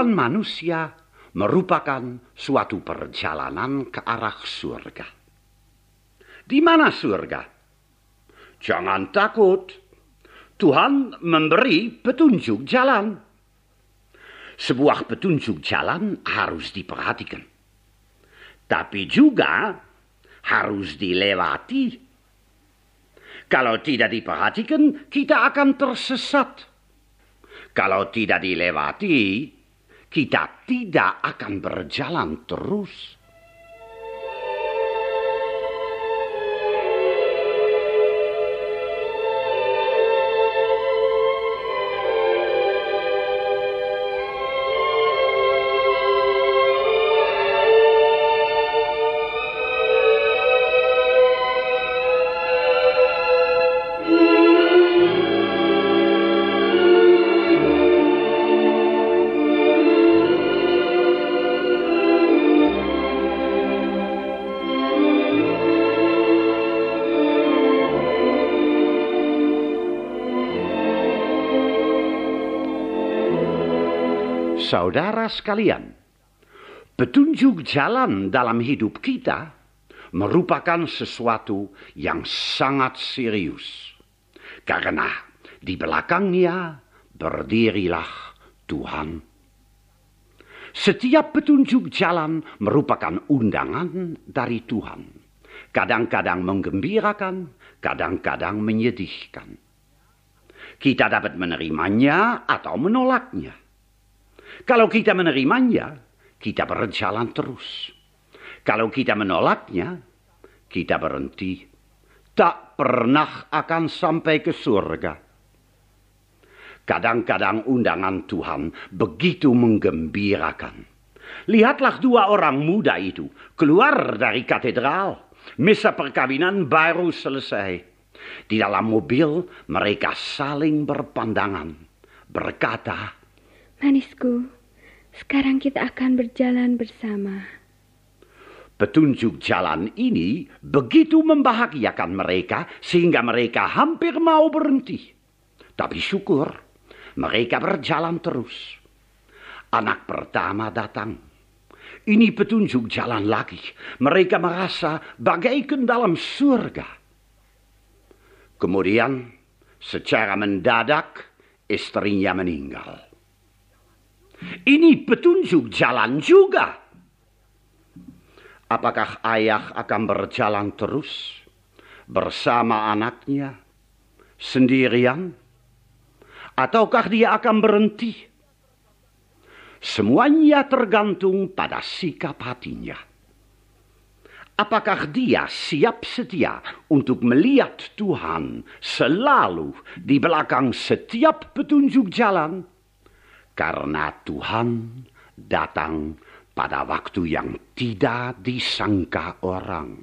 kehidupan manusia merupakan suatu perjalanan ke arah surga. Di mana surga? Jangan takut. Tuhan memberi petunjuk jalan. Sebuah petunjuk jalan harus diperhatikan. Tapi juga harus dilewati. Kalau tidak diperhatikan, kita akan tersesat. Kalau tidak dilewati, kita tidak akan berjalan terus. Saudara sekalian, petunjuk jalan dalam hidup kita merupakan sesuatu yang sangat serius. Karena di belakangnya berdirilah Tuhan. Setiap petunjuk jalan merupakan undangan dari Tuhan. Kadang-kadang menggembirakan, kadang-kadang menyedihkan. Kita dapat menerimanya atau menolaknya. Kalau kita menerimanya, kita berjalan terus. Kalau kita menolaknya, kita berhenti. Tak pernah akan sampai ke surga. Kadang-kadang undangan Tuhan begitu menggembirakan. Lihatlah dua orang muda itu keluar dari katedral. Misa perkawinan baru selesai. Di dalam mobil mereka saling berpandangan. Berkata, Manisku, sekarang kita akan berjalan bersama. Petunjuk jalan ini begitu membahagiakan mereka sehingga mereka hampir mau berhenti. Tapi syukur, mereka berjalan terus. Anak pertama datang. Ini petunjuk jalan lagi. Mereka merasa bagaikan dalam surga. Kemudian, secara mendadak, istrinya meninggal. Ini petunjuk jalan juga. Apakah ayah akan berjalan terus bersama anaknya sendirian? Ataukah dia akan berhenti? Semuanya tergantung pada sikap hatinya. Apakah dia siap setia untuk melihat Tuhan selalu di belakang setiap petunjuk jalan? Karena Tuhan datang pada waktu yang tidak disangka orang.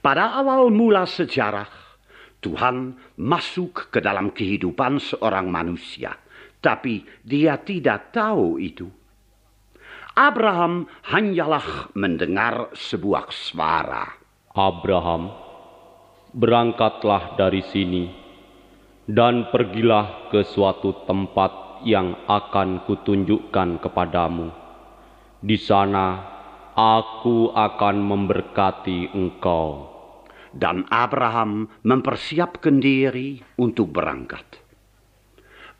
Pada awal mula sejarah, Tuhan masuk ke dalam kehidupan seorang manusia, tapi dia tidak tahu itu. Abraham hanyalah mendengar sebuah suara. Abraham, berangkatlah dari sini dan pergilah ke suatu tempat yang akan kutunjukkan kepadamu. Di sana aku akan memberkati engkau dan Abraham mempersiapkan diri untuk berangkat.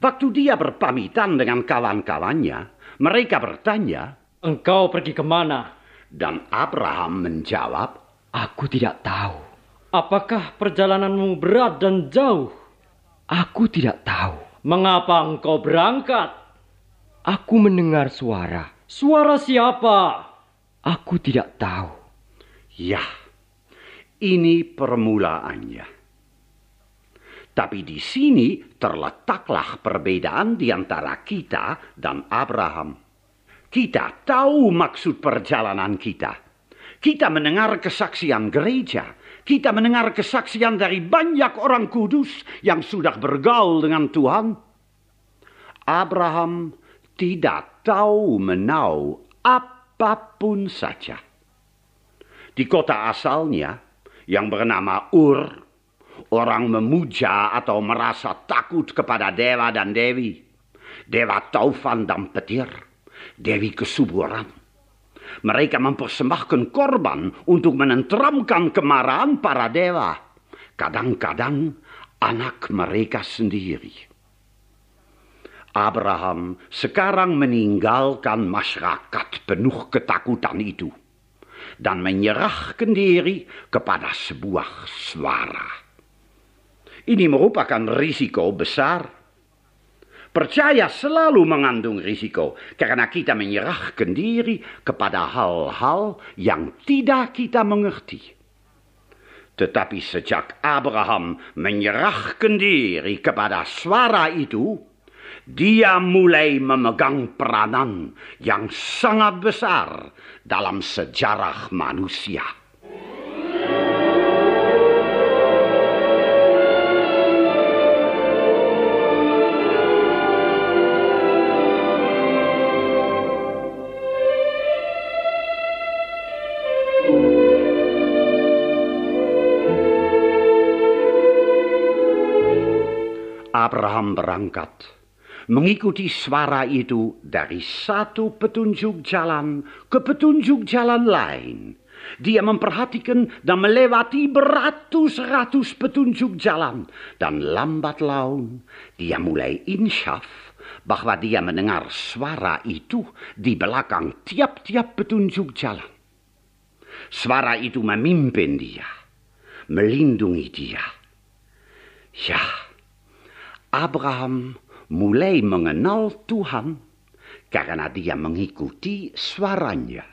Waktu dia berpamitan dengan kawan-kawannya, mereka bertanya, Engkau pergi ke mana? Dan Abraham menjawab, Aku tidak tahu. Apakah perjalananmu berat dan jauh? Aku tidak tahu. Mengapa engkau berangkat? Aku mendengar suara. Suara siapa? Aku tidak tahu. Ya, ini permulaannya. Tapi di sini terletaklah perbedaan di antara kita dan Abraham. Kita tahu maksud perjalanan kita. Kita mendengar kesaksian gereja. Kita mendengar kesaksian dari banyak orang kudus yang sudah bergaul dengan Tuhan. Abraham tidak tahu menau apa pun saja. Di kota asalnya yang bernama Ur, orang memuja atau merasa takut kepada dewa dan dewi. Dewa taufan dan petir, dewi kesuburan. Mereka mempersembahkan korban untuk menenteramkan kemarahan para dewa. Kadang-kadang anak mereka sendiri. Abraham sekarang meninggalkan masyarakat penuh ketakutan itu dan menyerahkan diri kepada sebuah suara. Ini merupakan risiko besar. Percaya selalu mengandung risiko karena kita menyerahkan diri kepada hal-hal yang tidak kita mengerti. Tetapi sejak Abraham menyerahkan diri kepada suara itu, dia mulai memegang peranan yang sangat besar dalam sejarah manusia. Abraham berangkat mengikuti suara itu dari satu petunjuk jalan ke petunjuk jalan lain. Dia memperhatikan dan melewati beratus-ratus petunjuk jalan. Dan lambat laun dia mulai insyaf bahwa dia mendengar suara itu di belakang tiap-tiap petunjuk jalan. Suara itu memimpin dia, melindungi dia. Ya, Abraham mulai mengenal Tuhan karena dia mengikuti suaranya.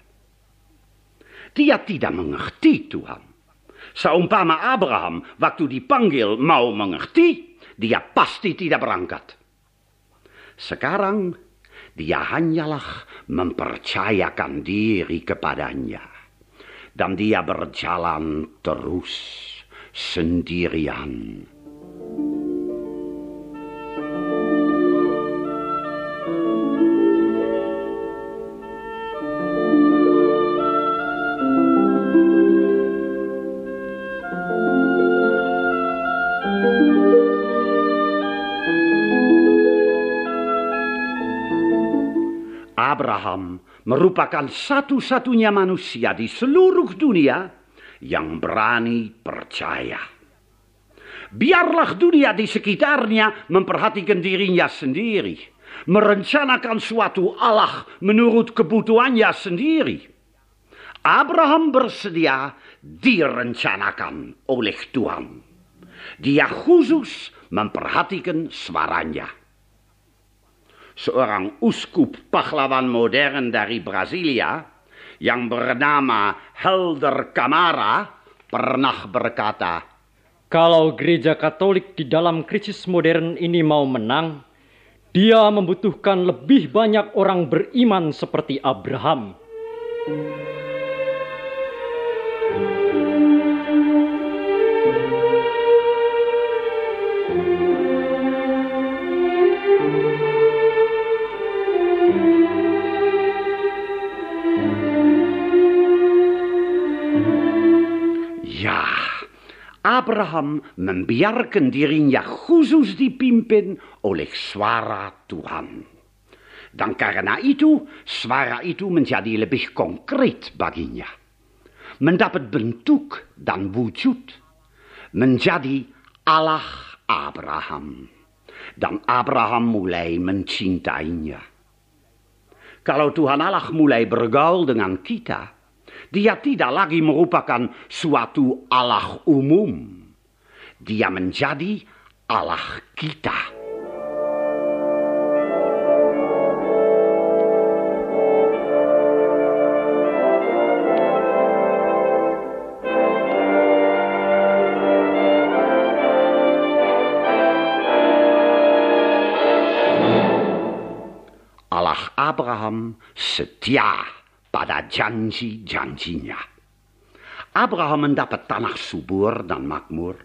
Dia tidak mengerti Tuhan. Seumpama Abraham waktu dipanggil mau mengerti, dia pasti tidak berangkat. Sekarang dia hanyalah mempercayakan diri kepadanya. Dan dia berjalan terus sendirian. Merupakan satu-satunya manusia di seluruh dunia yang berani percaya. Biarlah dunia di sekitarnya memperhatikan dirinya sendiri, merencanakan suatu Allah menurut kebutuhannya sendiri. Abraham bersedia direncanakan oleh Tuhan. Dia khusus memperhatikan suaranya seorang uskup pahlawan modern dari Brasilia yang bernama Helder Camara pernah berkata, Kalau gereja Katolik di dalam krisis modern ini mau menang, dia membutuhkan lebih banyak orang beriman seperti Abraham. Abraham membiarkan dirinya khusus dipimpin oleh suara Tuhan. Dan karena itu, suara itu menjadi lebih konkret baginya. Mendapat bentuk dan wujud. Menjadi Allah Abraham. Dan Abraham mulai mencintainya. Kalau Tuhan Allah mulai bergaul dengan kita, dia tidak lagi merupakan suatu Allah umum. Dia menjadi Allah kita. Allah Abraham setia pada janji-janjinya. Abraham mendapat tanah subur dan makmur,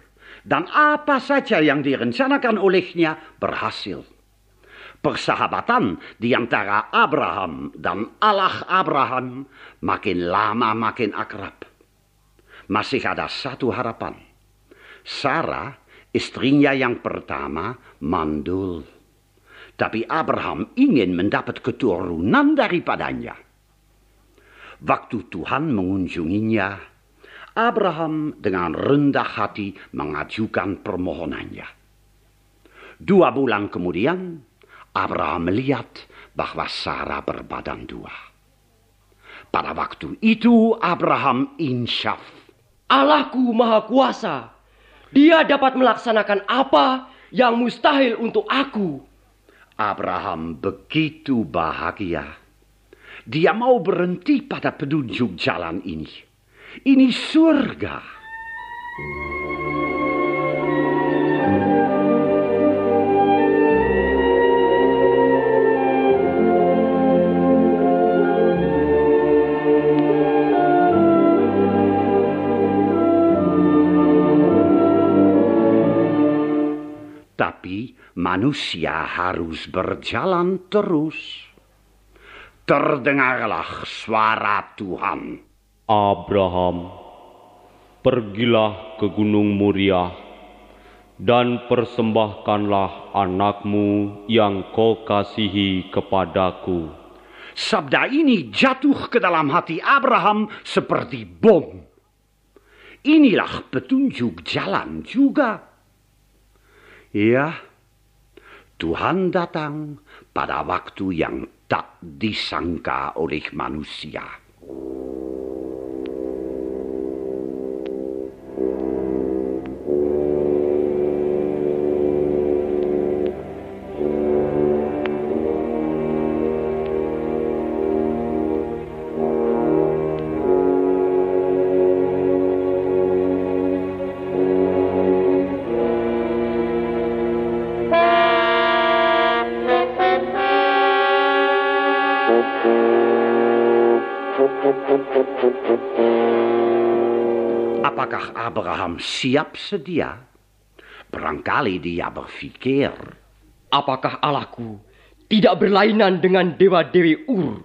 dan apa saja yang direncanakan olehnya berhasil. Persahabatan di antara Abraham dan Allah Abraham makin lama makin akrab. Masih ada satu harapan. Sarah, istrinya yang pertama, mandul. Tapi Abraham ingin mendapat keturunan daripadanya. Waktu Tuhan mengunjunginya, Abraham dengan rendah hati mengajukan permohonannya. Dua bulan kemudian, Abraham melihat bahwa Sarah berbadan dua. Pada waktu itu Abraham insyaf. Allahku maha kuasa. Dia dapat melaksanakan apa yang mustahil untuk aku. Abraham begitu bahagia. Dia mau berhenti pada petunjuk jalan ini. Ini surga. Tapi manusia harus berjalan terus. Terdengarlah suara Tuhan. Abraham, pergilah ke Gunung Muria dan persembahkanlah anakmu yang kau kasihi kepadaku. Sabda ini jatuh ke dalam hati Abraham seperti bom. Inilah petunjuk jalan juga. Ya, Tuhan datang pada waktu yang tak disangka oleh manusia. Abraham siap sedia? Barangkali dia berpikir, Apakah Allahku tidak berlainan dengan dewa-dewi Ur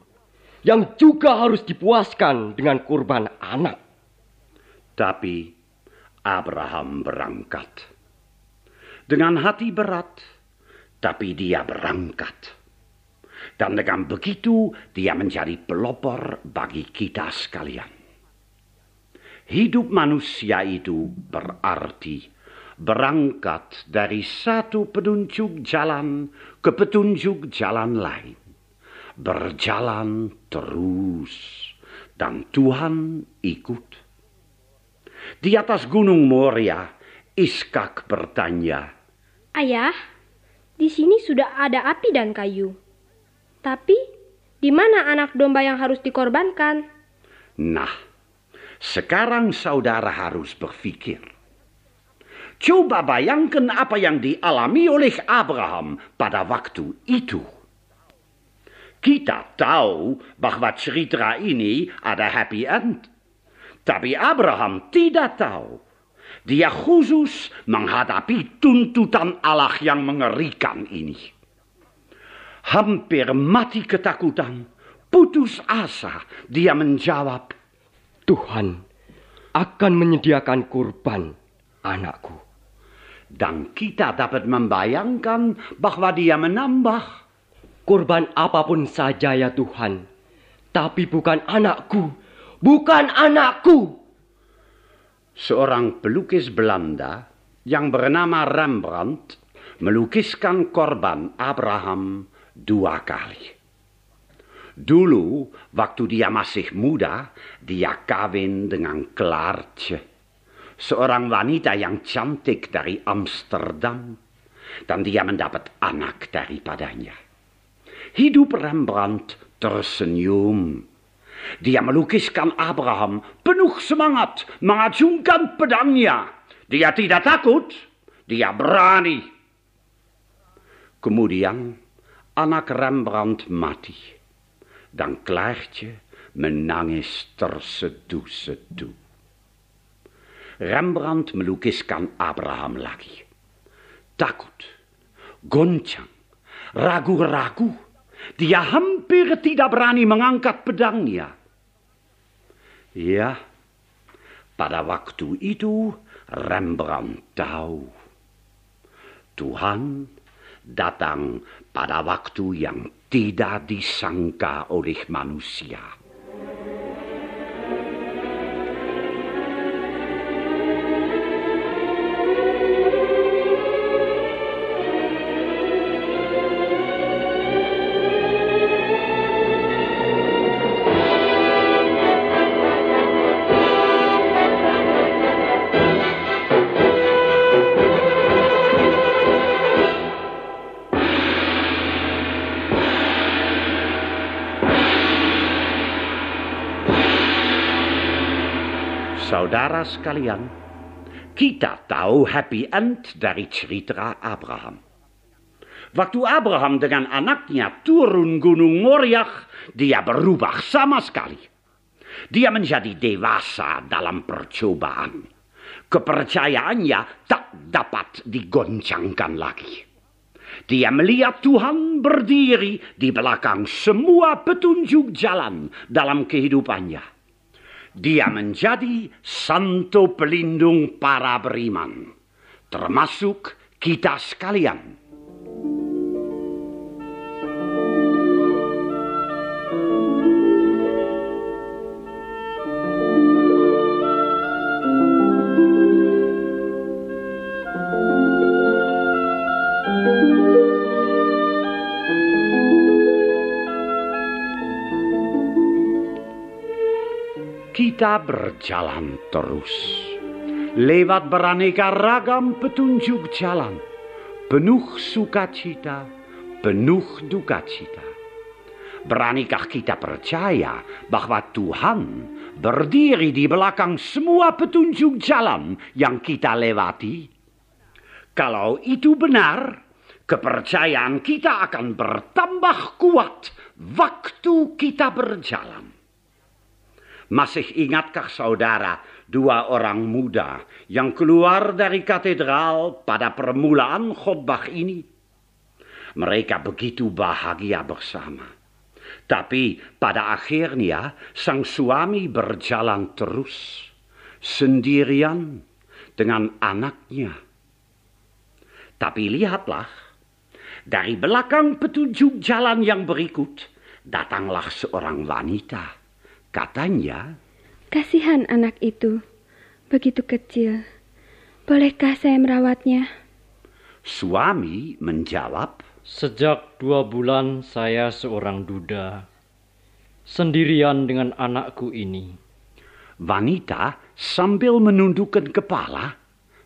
yang juga harus dipuaskan dengan kurban anak? tapi Abraham berangkat. Dengan hati berat, tapi dia berangkat. Dan dengan begitu dia menjadi pelopor bagi kita sekalian. Hidup manusia itu berarti berangkat dari satu petunjuk jalan ke petunjuk jalan lain. Berjalan terus dan Tuhan ikut. Di atas gunung Moria, Iskak bertanya, Ayah, di sini sudah ada api dan kayu. Tapi, di mana anak domba yang harus dikorbankan? Nah, sekarang saudara harus berpikir. Coba bayangkan apa yang dialami oleh Abraham pada waktu itu. Kita tahu bahwa cerita ini ada happy end. Tapi Abraham tidak tahu. Dia khusus menghadapi tuntutan Allah yang mengerikan ini. Hampir mati ketakutan, putus asa, dia menjawab, Tuhan akan menyediakan kurban anakku. dan kita dapat membayangkan bahwa dia menambah, Kurban apa pun saja ya Tuhan. Tapi bukan anakku. Bukan anakku. Seorang pelukis Belanda yang bernama Rembrandt melukiskan korban Abraham dua kali. Dulu, waktu dia masih muda, dia kawin dengan Klaartje, seorang wanita yang cantik dari Amsterdam, dan dia mendapat anak daripadanya. Hidup Rembrandt tersenyum. Dia melukiskan Abraham penuh semangat mengacungkan pedangnya. Dia tidak takut, dia berani. Kemudian anak Rembrandt mati dan Klaartje menangis terseduh-seduh. Rembrandt melukiskan Abraham lagi. Takut, goncang, ragu-ragu. Dia hampir tidak berani mengangkat pedangnya. Ya, pada waktu itu Rembrandt tahu. Tuhan datang pada waktu yang tidak disangka oleh manusia. Saudara sekalian, kita tahu happy end dari cerita Abraham. Waktu Abraham dengan anaknya turun gunung Moriah, dia berubah sama sekali. Dia menjadi dewasa dalam percobaan. Kepercayaannya tak dapat digoncangkan lagi. Dia melihat Tuhan berdiri di belakang semua petunjuk jalan dalam kehidupannya. Dia menjadi santo pelindung para beriman, termasuk kita sekalian. Kita berjalan terus. Lewat beraneka ragam petunjuk jalan. Penuh sukacita, penuh duka cita. Beranikah kita percaya bahwa Tuhan berdiri di belakang semua petunjuk jalan yang kita lewati? Kalau itu benar, kepercayaan kita akan bertambah kuat waktu kita berjalan. Masih ingatkah saudara dua orang muda yang keluar dari katedral pada permulaan khotbah ini? Mereka begitu bahagia bersama. Tapi pada akhirnya sang suami berjalan terus sendirian dengan anaknya. Tapi lihatlah, dari belakang petunjuk jalan yang berikut datanglah seorang wanita Katanya, Kasihan anak itu, begitu kecil. Bolehkah saya merawatnya? Suami menjawab, Sejak dua bulan saya seorang duda, sendirian dengan anakku ini. Wanita sambil menundukkan kepala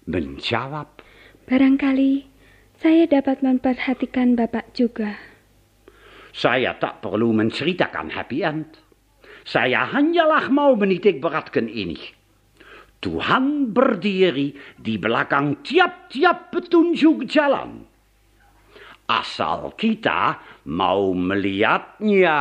menjawab, Barangkali saya dapat memperhatikan Bapak juga. Saya tak perlu menceritakan happy end. Saya hanyalah mau menitik beratkan ini. Tuhan berdiri di belakang tiap-tiap petunjuk jalan. Asal kita mau melihatnya.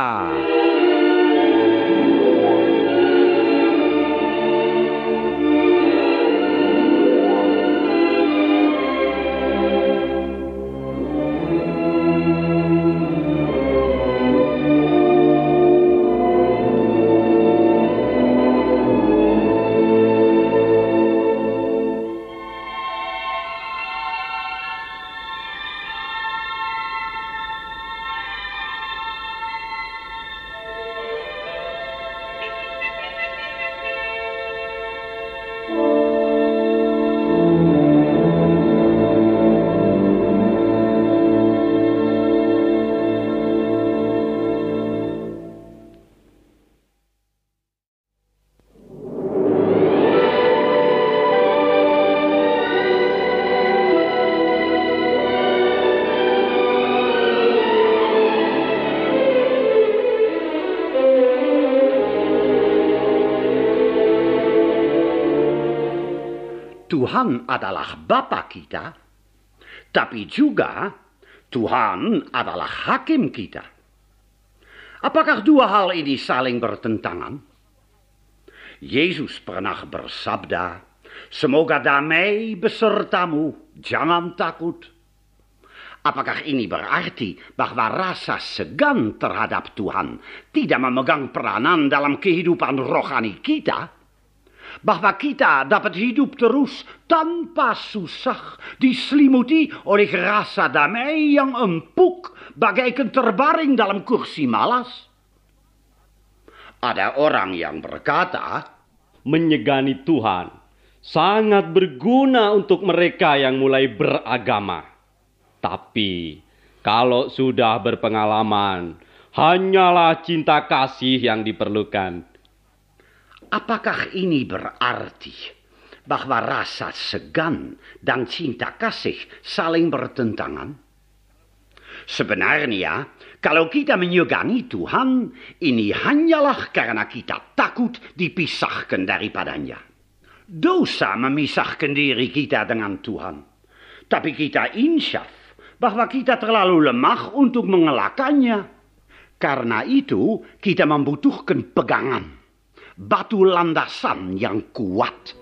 Tuhan adalah Bapa kita, tapi juga Tuhan adalah hakim kita. Apakah dua hal ini saling bertentangan? Yesus pernah bersabda, Semoga damai besertamu, jangan takut. Apakah ini berarti bahwa rasa segan terhadap Tuhan tidak memegang peranan dalam kehidupan rohani kita? Bahwa kita dapat hidup terus tanpa susah, diselimuti oleh rasa damai yang empuk bagaikan terbaring dalam kursi malas? Ada orang yang berkata, menyegani Tuhan sangat berguna untuk mereka yang mulai beragama. Tapi kalau sudah berpengalaman, hanyalah cinta kasih yang diperlukan. Apakah ini berarti bahwa rasa segan dan cinta kasih saling bertentangan? Sebenarnya, kalau kita menyegani Tuhan, ini hanyalah karena kita takut dipisahkan daripadanya. Dosa memisahkan diri kita dengan Tuhan. Tapi kita insyaf bahwa kita terlalu lemah untuk mengelakkannya. Karena itu, kita membutuhkan pegangan, batu landasan yang kuat.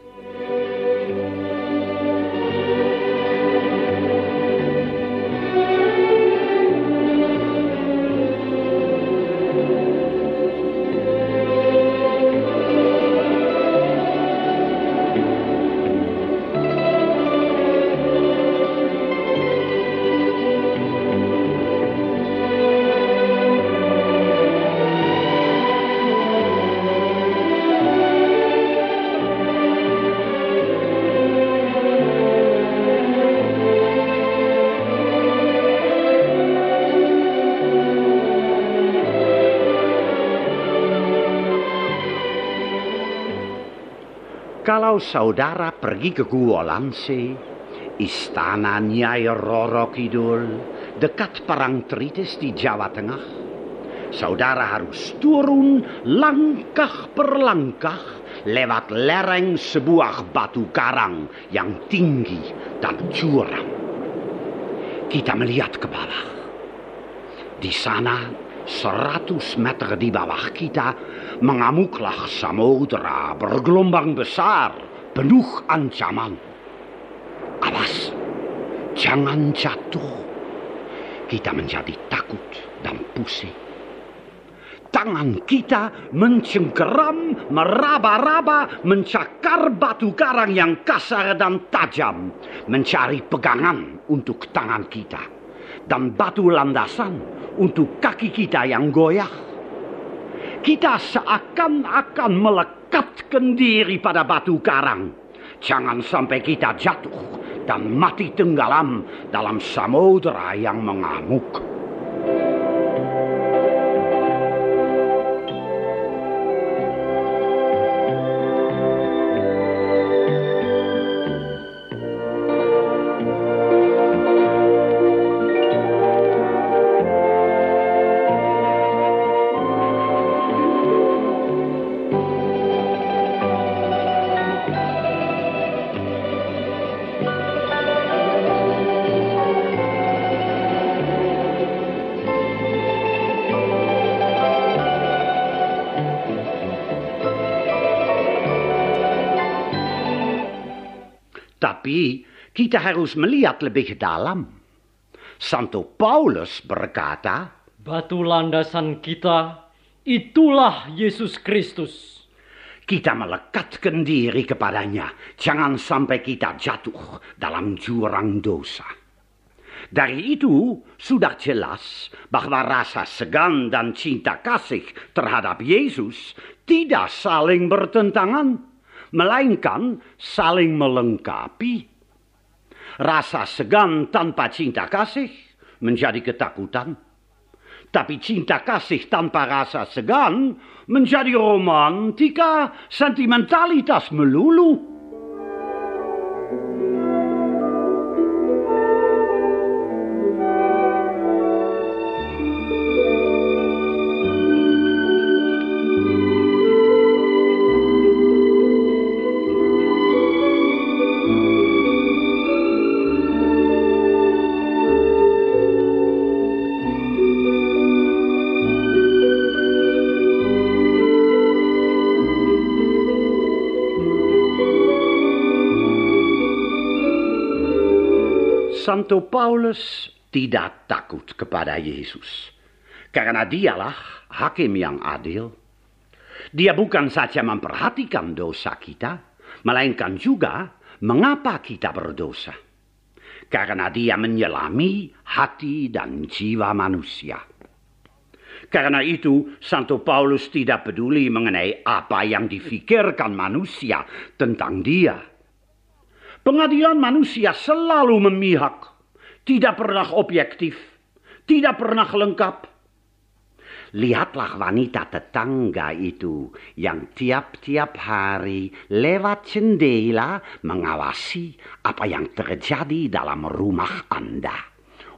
Saudara pergi ke Gua Lanse, istana Nyai Roro Kidul, dekat Parangtritis di Jawa Tengah, saudara harus turun langkah per langkah lewat lereng sebuah batu karang yang tinggi dan curam. Kita melihat ke bawah. Di sana, seratus meter di bawah kita, mengamuklah samudera bergelombang besar, penuh ancaman. Awas, jangan jatuh. Kita menjadi takut dan pusing. Tangan kita mencengkeram, meraba-raba, mencakar batu karang yang kasar dan tajam, mencari pegangan untuk tangan kita, dan batu landasan untuk kaki kita yang goyah kita seakan-akan melekatkan diri pada batu karang. Jangan sampai kita jatuh dan mati tenggelam dalam samudera yang mengamuk. Kita harus melihat lebih dalam. Santo Paulus berkata, Batu landasan kita, itulah Yesus Kristus. Kita melekatkan diri kepadanya. Jangan sampai kita jatuh dalam jurang dosa. Dari itu sudah jelas bahwa rasa segan dan cinta kasih terhadap Yesus tidak saling bertentangan, melainkan saling melengkapi. Rasa segan tanpa cinta kasih menjadi ketakutan. Tapi cinta kasih tanpa rasa segan menjadi romantika, sentimentalitas melulu. Santo Paulus tidak takut kepada Yesus. Karena dialah hakim yang adil. Dia bukan saja memperhatikan dosa kita, melainkan juga mengapa kita berdosa. Karena dia menyelami hati dan jiwa manusia. Karena itu, Santo Paulus tidak peduli mengenai apa yang difikirkan manusia tentang dia. Pengadilan manusia selalu memihak, tidak pernah objektif, tidak pernah lengkap. Lihatlah wanita tetangga itu yang tiap-tiap hari lewat jendela mengawasi apa yang terjadi dalam rumah Anda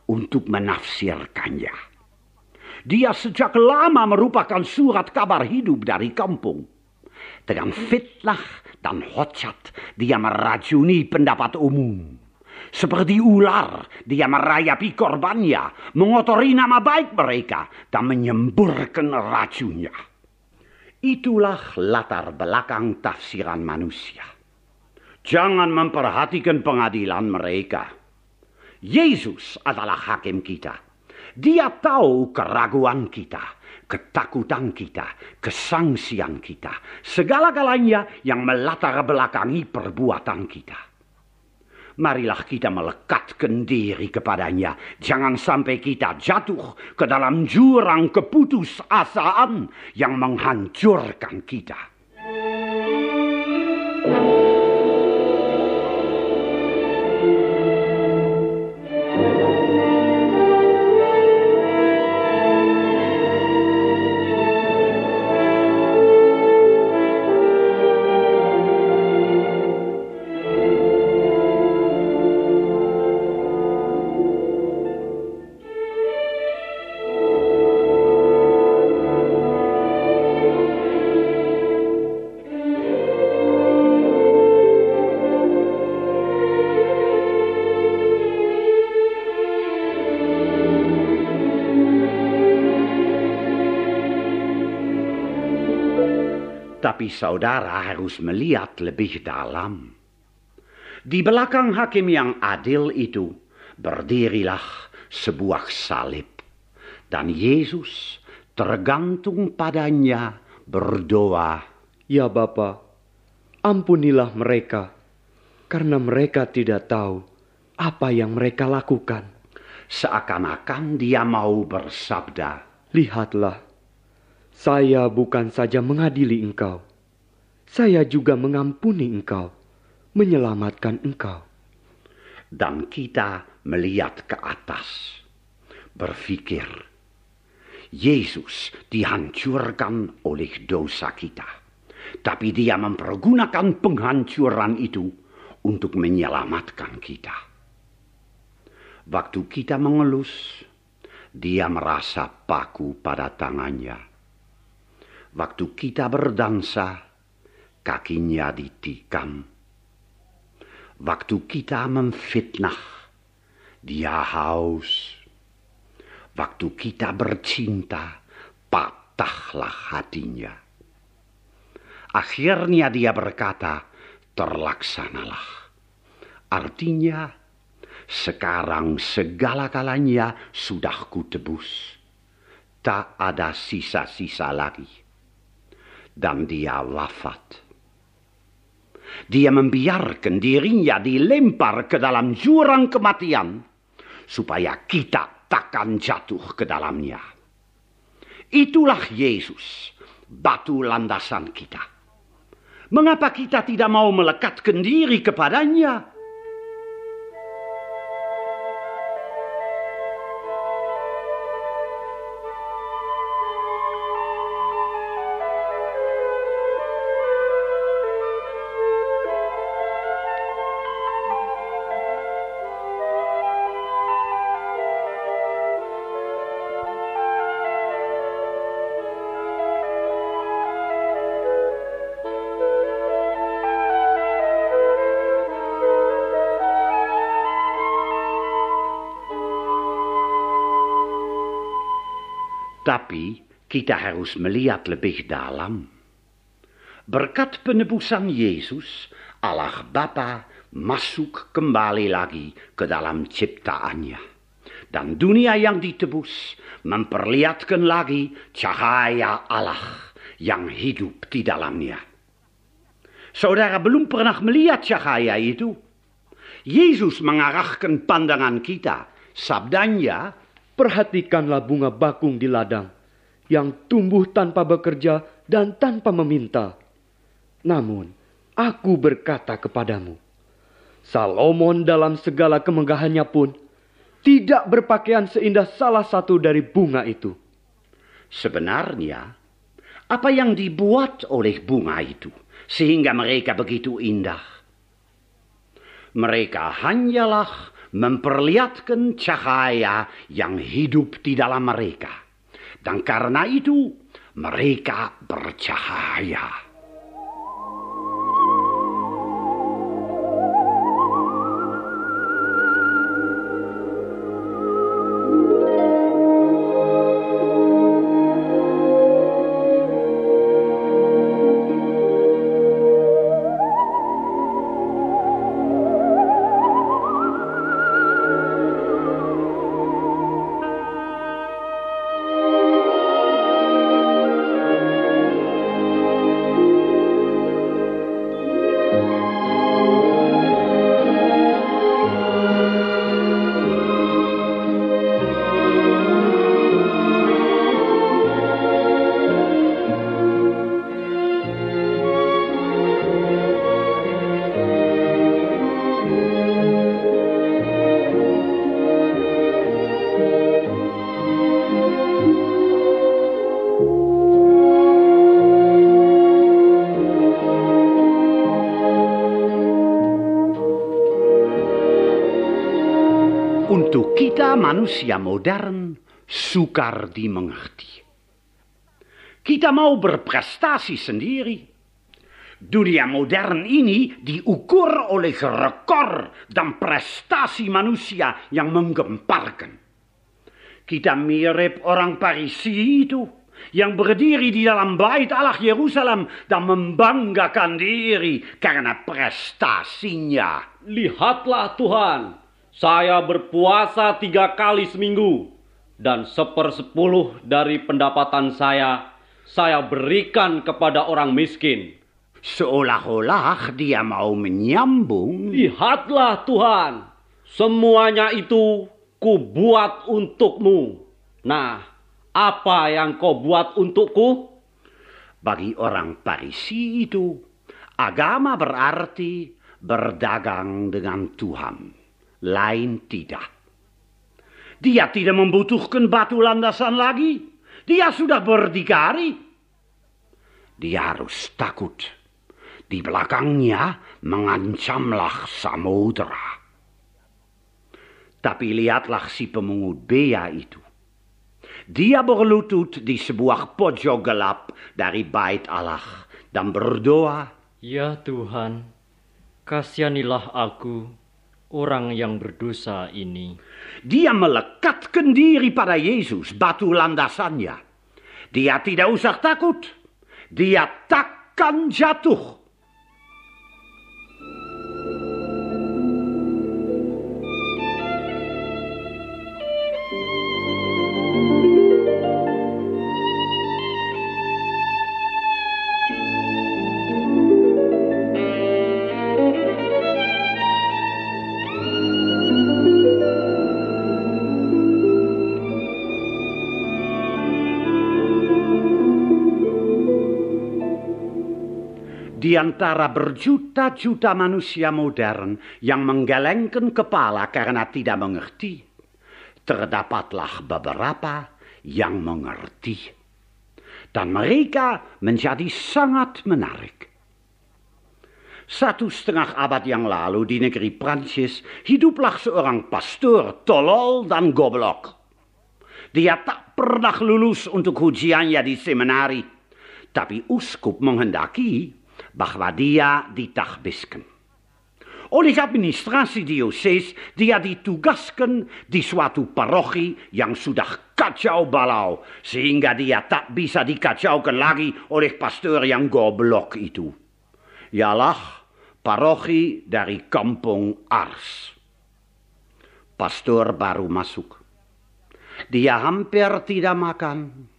untuk menafsirkannya. Dia sejak lama merupakan surat kabar hidup dari kampung. Dengan fitnah dan hojat, dia meracuni pendapat umum. Seperti ular, dia merayapi korbannya, mengotori nama baik mereka, dan menyemburkan racunnya. Itulah latar belakang tafsiran manusia. Jangan memperhatikan pengadilan mereka. Yesus adalah hakim kita dia tahu keraguan kita, ketakutan kita, kesangsian kita, segala-galanya yang melatar belakangi perbuatan kita. Marilah kita melekatkan diri kepadanya. Jangan sampai kita jatuh ke dalam jurang keputusasaan yang menghancurkan kita. Tapi saudara harus melihat lebih dalam. Di belakang hakim yang adil itu berdirilah sebuah salib. Dan Yesus tergantung padanya berdoa. Ya Bapa, ampunilah mereka, karena mereka tidak tahu apa yang mereka lakukan. Seakan-akan dia mau bersabda, Lihatlah, saya bukan saja mengadili engkau, saya juga mengampuni engkau, menyelamatkan engkau. Dan kita melihat ke atas, berpikir, Yesus dihancurkan oleh dosa kita. Tapi dia mempergunakan penghancuran itu untuk menyelamatkan kita. Waktu kita mengelus, dia merasa paku pada tangannya Waktu kita berdansa, kakinya ditikam. Waktu kita memfitnah, dia haus. Waktu kita bercinta, patahlah hatinya. Akhirnya dia berkata, terlaksanalah. Artinya, sekarang segala-galanya sudah kutebus. Tak ada sisa-sisa lagi dan dia wafat. Dia membiarkan dirinya dilempar ke dalam jurang kematian supaya kita takkan jatuh ke dalamnya. Itulah Yesus, batu landasan kita. Mengapa kita tidak mau melekatkan diri kepadanya? Tapi kita harus melihat lebih dalam. Berkat penebusan Yesus, Allah Bapa masuk kembali lagi ke dalam ciptaannya. Dan dunia yang ditebus memperlihatkan lagi cahaya Allah yang hidup di dalamnya. Saudara belum pernah melihat cahaya itu. Yesus mengarahkan pandangan kita. Sabdanya, Perhatikanlah bunga bakung di ladang yang tumbuh tanpa bekerja dan tanpa meminta. Namun, aku berkata kepadamu, Salomon dalam segala kemegahannya pun tidak berpakaian seindah salah satu dari bunga itu. sebenarnya apa yang dibuat oleh bunga itu sehingga mereka begitu indah? Mereka hanyalah memperlihatkan cahaya yang hidup di dalam mereka. Dan karena itu mereka bercahaya. Manusia modern sukar dimengerti. Kita mau berprestasi sendiri. Dunia modern ini diukur oleh rekor dan prestasi manusia yang menggemparkan. Kita mirip orang Parisi itu yang berdiri di dalam bait Allah Yerusalem dan membanggakan diri karena prestasinya. Lihatlah Tuhan, saya berpuasa tiga kali seminggu, dan sepersepuluh dari pendapatan saya, saya berikan kepada orang miskin. Seolah-olah dia mau menyambung. Lihatlah Tuhan, semuanya itu kubuat untukmu. Nah, apa yang kau buat untukku? Bagi orang Parisi itu, agama berarti berdagang dengan Tuhan. Lain tidak. Dia tidak membutuhkan batu landasan lagi. Dia sudah berdikari. Dia harus takut. Di belakangnya mengancamlah samudera. Tapi lihatlah si pemungut bea itu. Dia berlutut di sebuah pojok gelap dari bait Allah dan berdoa, Ya Tuhan, kasihanilah aku, orang yang berdosa ini. Dia melekatkan diri pada Yesus, batu landasannya. Dia tidak usah takut. Dia takkan jatuh. Di antara berjuta-juta manusia modern yang menggelengkan kepala karena tidak mengerti, terdapatlah beberapa yang mengerti. Dan mereka menjadi sangat menarik. Satu setengah abad yang lalu di negeri Prancis hiduplah seorang pastor tolol dan goblok. Dia tak pernah lulus untuk ujiannya di seminari, tapi uskup menghendaki bahwa dia ditahbiskan. Oleh administrasi diocese, dia ditugaskan di suatu paroki yang sudah kacau balau, sehingga dia tak bisa dikacaukan lagi oleh pastor yang goblok itu. Ialah paroki dari kampung Ars. Pastor baru masuk. Dia hampir tidak makan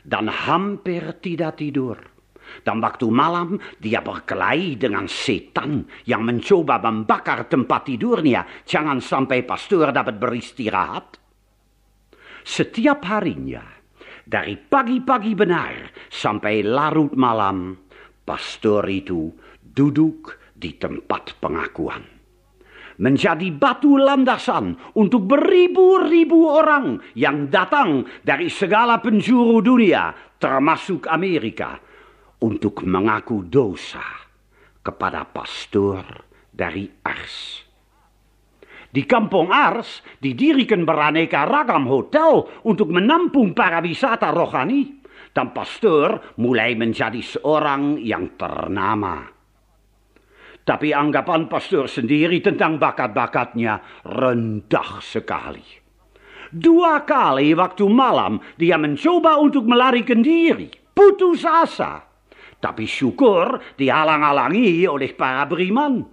dan hampir tidak tidur. Dan waktu malam dia berkelahi dengan setan yang mencoba membakar tempat tidurnya. Jangan sampai pastor dapat beristirahat. Setiap harinya, dari pagi-pagi benar sampai larut malam, pastor itu duduk di tempat pengakuan menjadi batu landasan untuk beribu-ribu orang yang datang dari segala penjuru dunia, termasuk Amerika, untuk mengaku dosa kepada pastor dari Ars. Di kampung Ars didirikan beraneka ragam hotel untuk menampung para wisata rohani, dan pastor mulai menjadi seorang yang ternama. Tapi anggapan pastor sendiri tentang bakat-bakatnya rendah sekali. Dua kali waktu malam dia mencoba untuk melarikan diri. Putus asa. Tapi syukur dihalang-halangi oleh para beriman.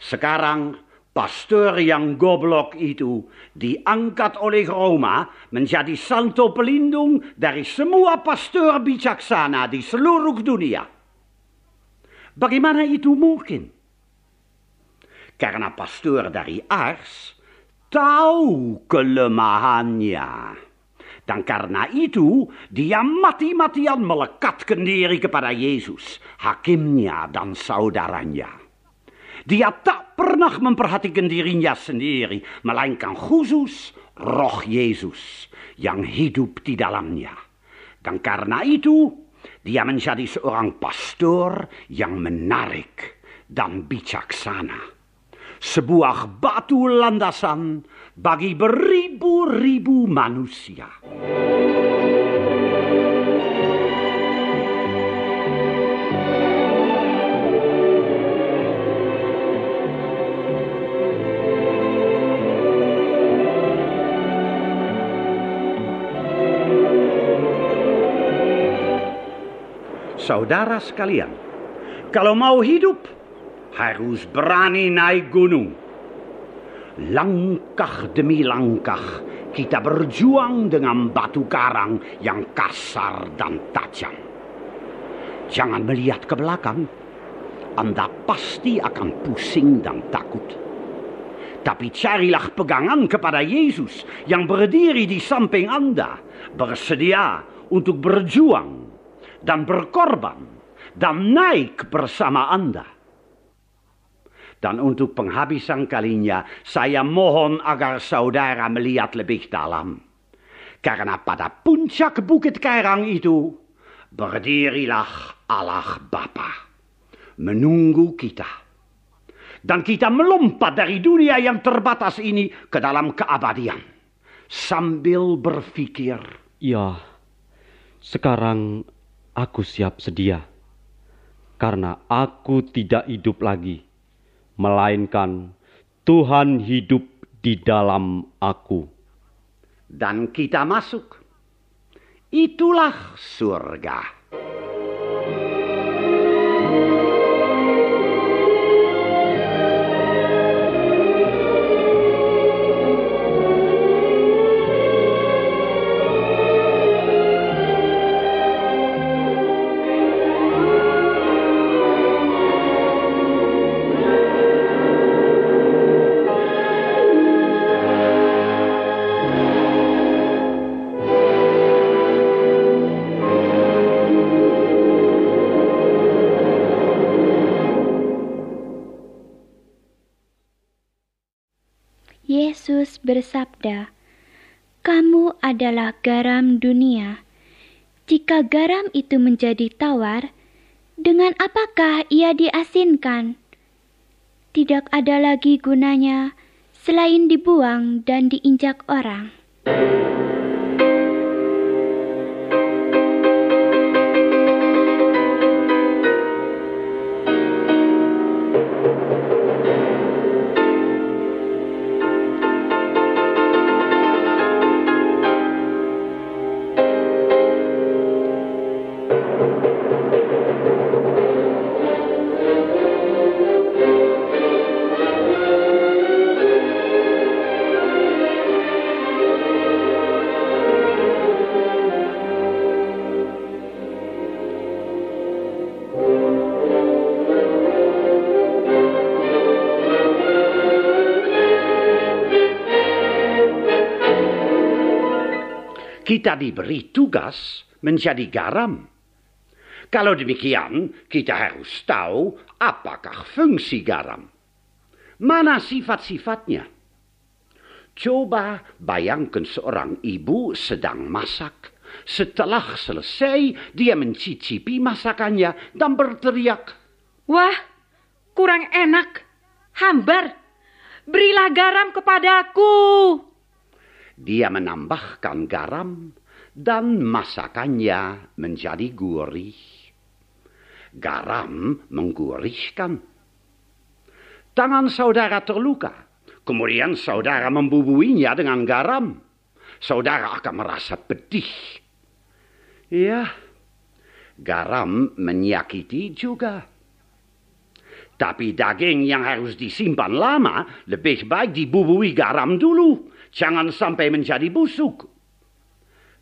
Sekarang pastor yang goblok itu diangkat oleh Roma menjadi santo pelindung dari semua pastor bijaksana di seluruh dunia. Bagaimana itu mungkin? Karena pastor dari Ars tahu kelemahannya. Dan karena itu dia mati-matian melekatkan diri kepada Yesus, hakimnya dan saudaranya. Dia tak pernah memperhatikan dirinya sendiri, melainkan khusus roh Yesus yang hidup di dalamnya. Dan karena itu dia menjadi seorang pastor yang menarik dan bijaksana. Sebuah batu landasan bagi beribu-ribu manusia. Saudara sekalian, kalau mau hidup harus berani naik gunung. Langkah demi langkah kita berjuang dengan batu karang yang kasar dan tajam. Jangan melihat ke belakang. Anda pasti akan pusing dan takut. Tapi carilah pegangan kepada Yesus yang berdiri di samping Anda, bersedia untuk berjuang dan berkorban dan naik bersama Anda. Dan untuk penghabisan kalinya, saya mohon agar saudara melihat lebih dalam. Karena pada puncak bukit Karang itu, berdirilah Allah Bapa. Menunggu kita. Dan kita melompat dari dunia yang terbatas ini ke dalam keabadian. Sambil berpikir. Ya, sekarang aku siap sedia, karena aku tidak hidup lagi, melainkan Tuhan hidup di dalam aku. Dan kita masuk. Itulah surga. Garam dunia. Jika garam itu menjadi tawar, dengan apakah ia diasinkan? Tidak ada lagi gunanya selain dibuang dan diinjak orang." Kita diberi tugas menjadi garam. Kalau demikian, kita harus tahu apakah fungsi garam. Mana sifat-sifatnya? Coba bayangkan seorang ibu sedang masak. Setelah selesai, dia mencicipi masakannya dan berteriak. Wah, kurang enak. Hambar, berilah garam kepadaku. Dia menambahkan garam dan masakannya menjadi gurih. Garam menggurihkan. Tangan saudara terluka. Kemudian saudara membubuinya dengan garam. Saudara akan merasa pedih. Ya, garam menyakiti juga. Tapi daging yang harus disimpan lama lebih baik dibubui garam dulu. Jangan sampai menjadi busuk.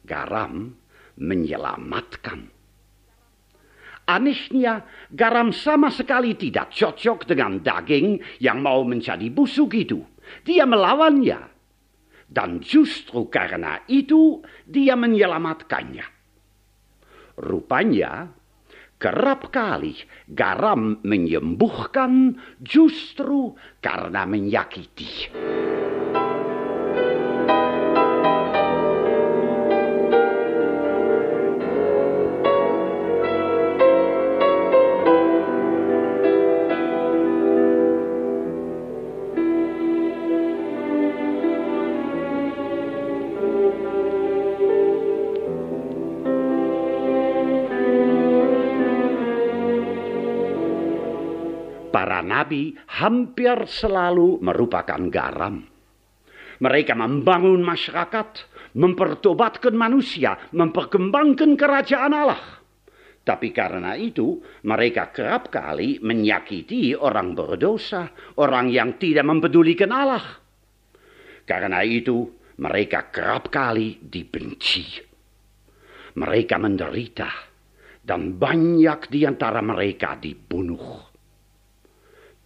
Garam menyelamatkan. Anehnya, garam sama sekali tidak cocok dengan daging yang mau menjadi busuk itu. Dia melawannya. Dan justru karena itu, dia menyelamatkannya. Rupanya, kerap kali garam menyembuhkan justru karena menyakiti. Hampir selalu merupakan garam. Mereka membangun masyarakat, mempertobatkan manusia, memperkembangkan kerajaan Allah. Tapi karena itu, mereka kerap kali menyakiti orang berdosa, orang yang tidak mempedulikan Allah. Karena itu, mereka kerap kali dibenci. Mereka menderita, dan banyak di antara mereka dibunuh.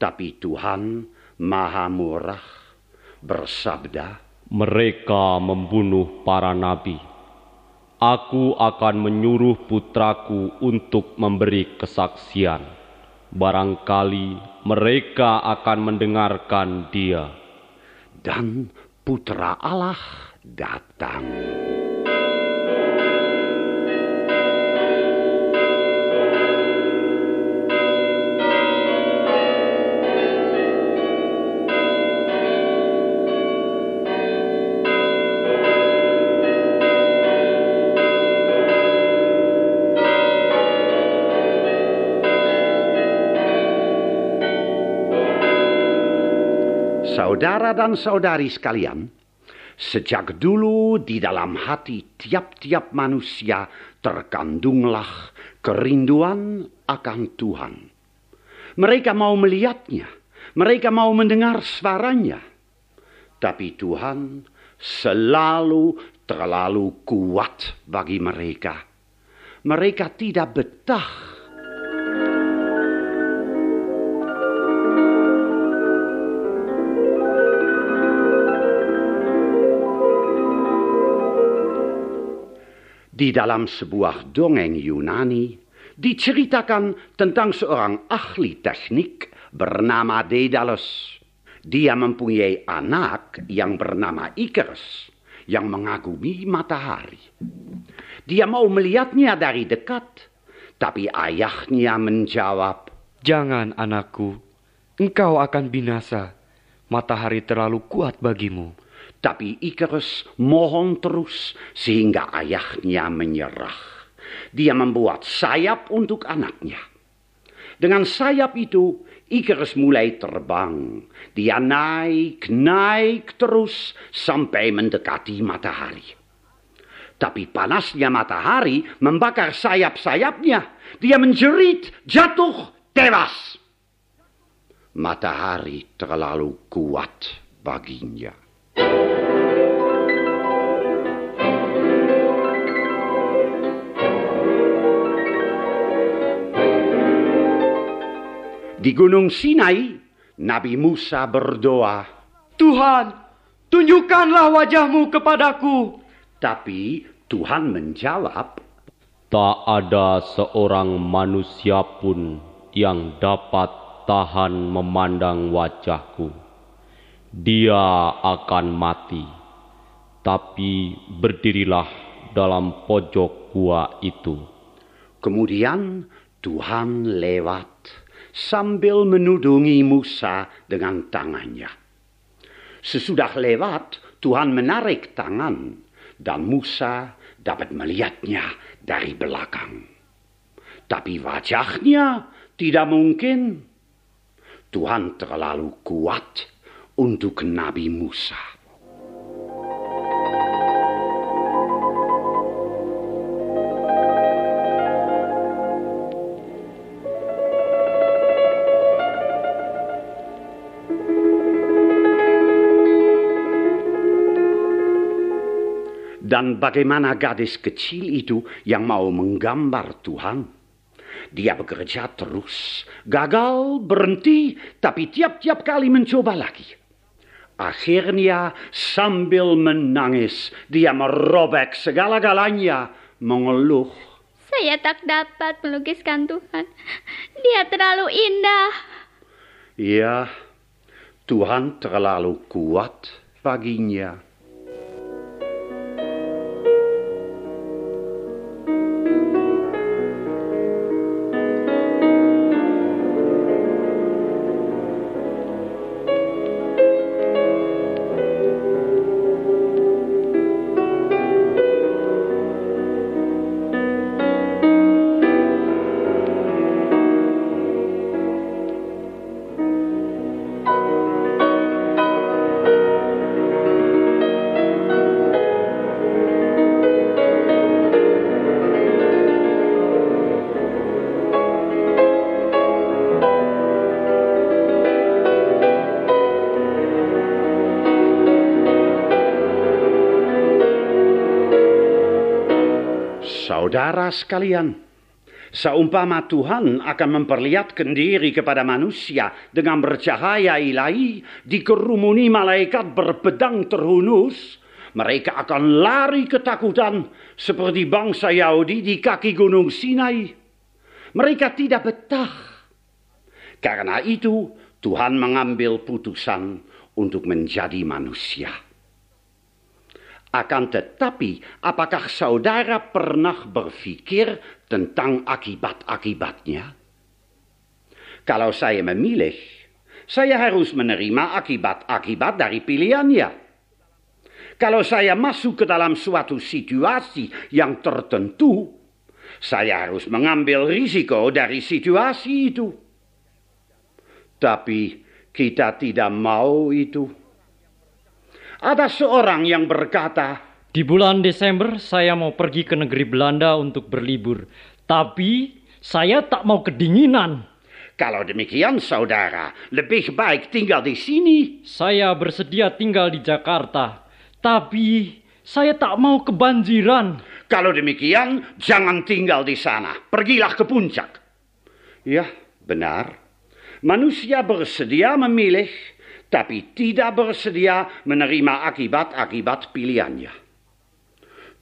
Tapi Tuhan Maha Murah bersabda, Mereka membunuh para nabi. Aku akan menyuruh putraku untuk memberi kesaksian. Barangkali mereka akan mendengarkan dia. dan putra Allah datang. Saudara dan saudari sekalian, sejak dulu di dalam hati tiap-tiap manusia terkandunglah kerinduan akan Tuhan. Mereka mau melihatnya, mereka mau mendengar suaranya. Tapi Tuhan selalu terlalu kuat bagi mereka. Mereka tidak betah Di dalam sebuah dongeng Yunani diceritakan tentang seorang ahli teknik bernama Daedalus. Dia mempunyai anak yang bernama Icarus yang mengagumi matahari. Dia mau melihatnya dari dekat, tapi ayahnya menjawab, Jangan anakku, engkau akan binasa. Matahari terlalu kuat bagimu. Tapi Icarus mohon terus sehingga ayahnya menyerah. Dia membuat sayap untuk anaknya. Dengan sayap itu, Icarus mulai terbang. Dia naik, naik terus sampai mendekati matahari. Tapi panasnya matahari membakar sayap-sayapnya. Dia menjerit, jatuh, tewas. Matahari terlalu kuat baginya. Di Gunung Sinai, Nabi Musa berdoa, Tuhan, tunjukkanlah wajahmu kepadaku. tapi Tuhan menjawab, Tak ada seorang manusia pun yang dapat tahan memandang wajahku. Dia akan mati, tapi berdirilah dalam pojok gua itu. Kemudian Tuhan lewat sambil menudungi Musa dengan tangannya. Sesudah lewat, Tuhan menarik tangan dan Musa dapat melihatnya dari belakang. Tapi wajahnya tidak mungkin. Tuhan terlalu kuat untuk Nabi Musa. Dan bagaimana gadis kecil itu yang mau menggambar Tuhan? Dia bekerja terus, gagal, berhenti, tapi tiap-tiap kali mencoba lagi. Akhirnya sambil menangis, dia merobek segala-galanya, mengeluh. Saya tak dapat melukiskan Tuhan. Dia terlalu indah. Ya, Tuhan terlalu kuat baginya. Saudara sekalian, seumpama Tuhan akan memperlihatkan diri kepada manusia dengan bercahaya ilahi, dikerumuni malaikat berpedang terhunus, mereka akan lari ketakutan seperti bangsa Yahudi di kaki gunung Sinai. Mereka tidak betah. Karena itu Tuhan mengambil putusan untuk menjadi manusia. Akan tetapi, apakah saudara pernah berpikir tentang akibat-akibatnya? Kalau saya memilih, saya harus menerima akibat-akibat dari pilihannya. Kalau saya masuk ke dalam suatu situasi yang tertentu, saya harus mengambil risiko dari situasi itu. Tapi kita tidak mau itu. Ada seorang yang berkata, Di bulan Desember saya mau pergi ke negeri Belanda untuk berlibur. Tapi saya tak mau kedinginan. Kalau demikian, saudara, lebih baik tinggal di sini. Saya bersedia tinggal di Jakarta. Tapi saya tak mau kebanjiran. Kalau demikian, jangan tinggal di sana. Pergilah ke puncak. Ya, benar. Manusia bersedia memilih tapi tidak bersedia menerima akibat-akibat pilihannya.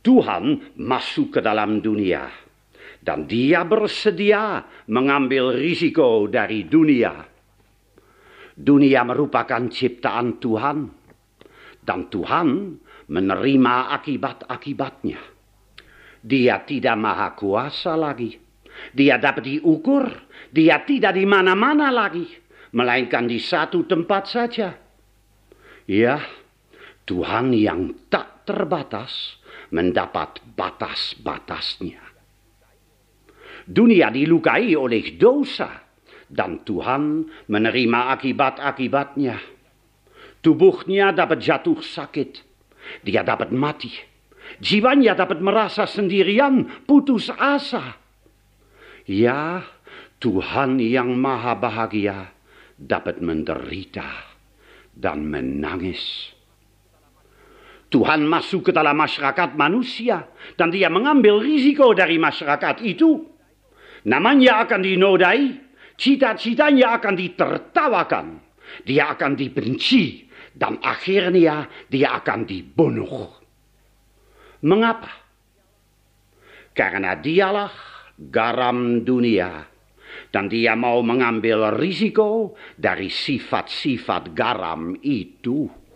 Tuhan masuk ke dalam dunia dan dia bersedia mengambil risiko dari dunia. Dunia merupakan ciptaan Tuhan dan Tuhan menerima akibat-akibatnya. Dia tidak maha kuasa lagi. Dia dapat diukur. Dia tidak di mana-mana lagi melainkan di satu tempat saja. Ya, Tuhan yang tak terbatas mendapat batas-batasnya. Dunia dilukai oleh dosa dan Tuhan menerima akibat-akibatnya. Tubuhnya dapat jatuh sakit, dia dapat mati. Jiwanya dapat merasa sendirian, putus asa. Ya, Tuhan yang maha bahagia dapat menderita dan menangis. Tuhan masuk ke dalam masyarakat manusia dan dia mengambil risiko dari masyarakat itu. Namanya akan dinodai, cita-citanya akan ditertawakan, dia akan dibenci dan akhirnya dia akan dibunuh. Mengapa? Karena dialah garam dunia. Dan dia mau mengambil risiko dari sifat-sifat garam itu.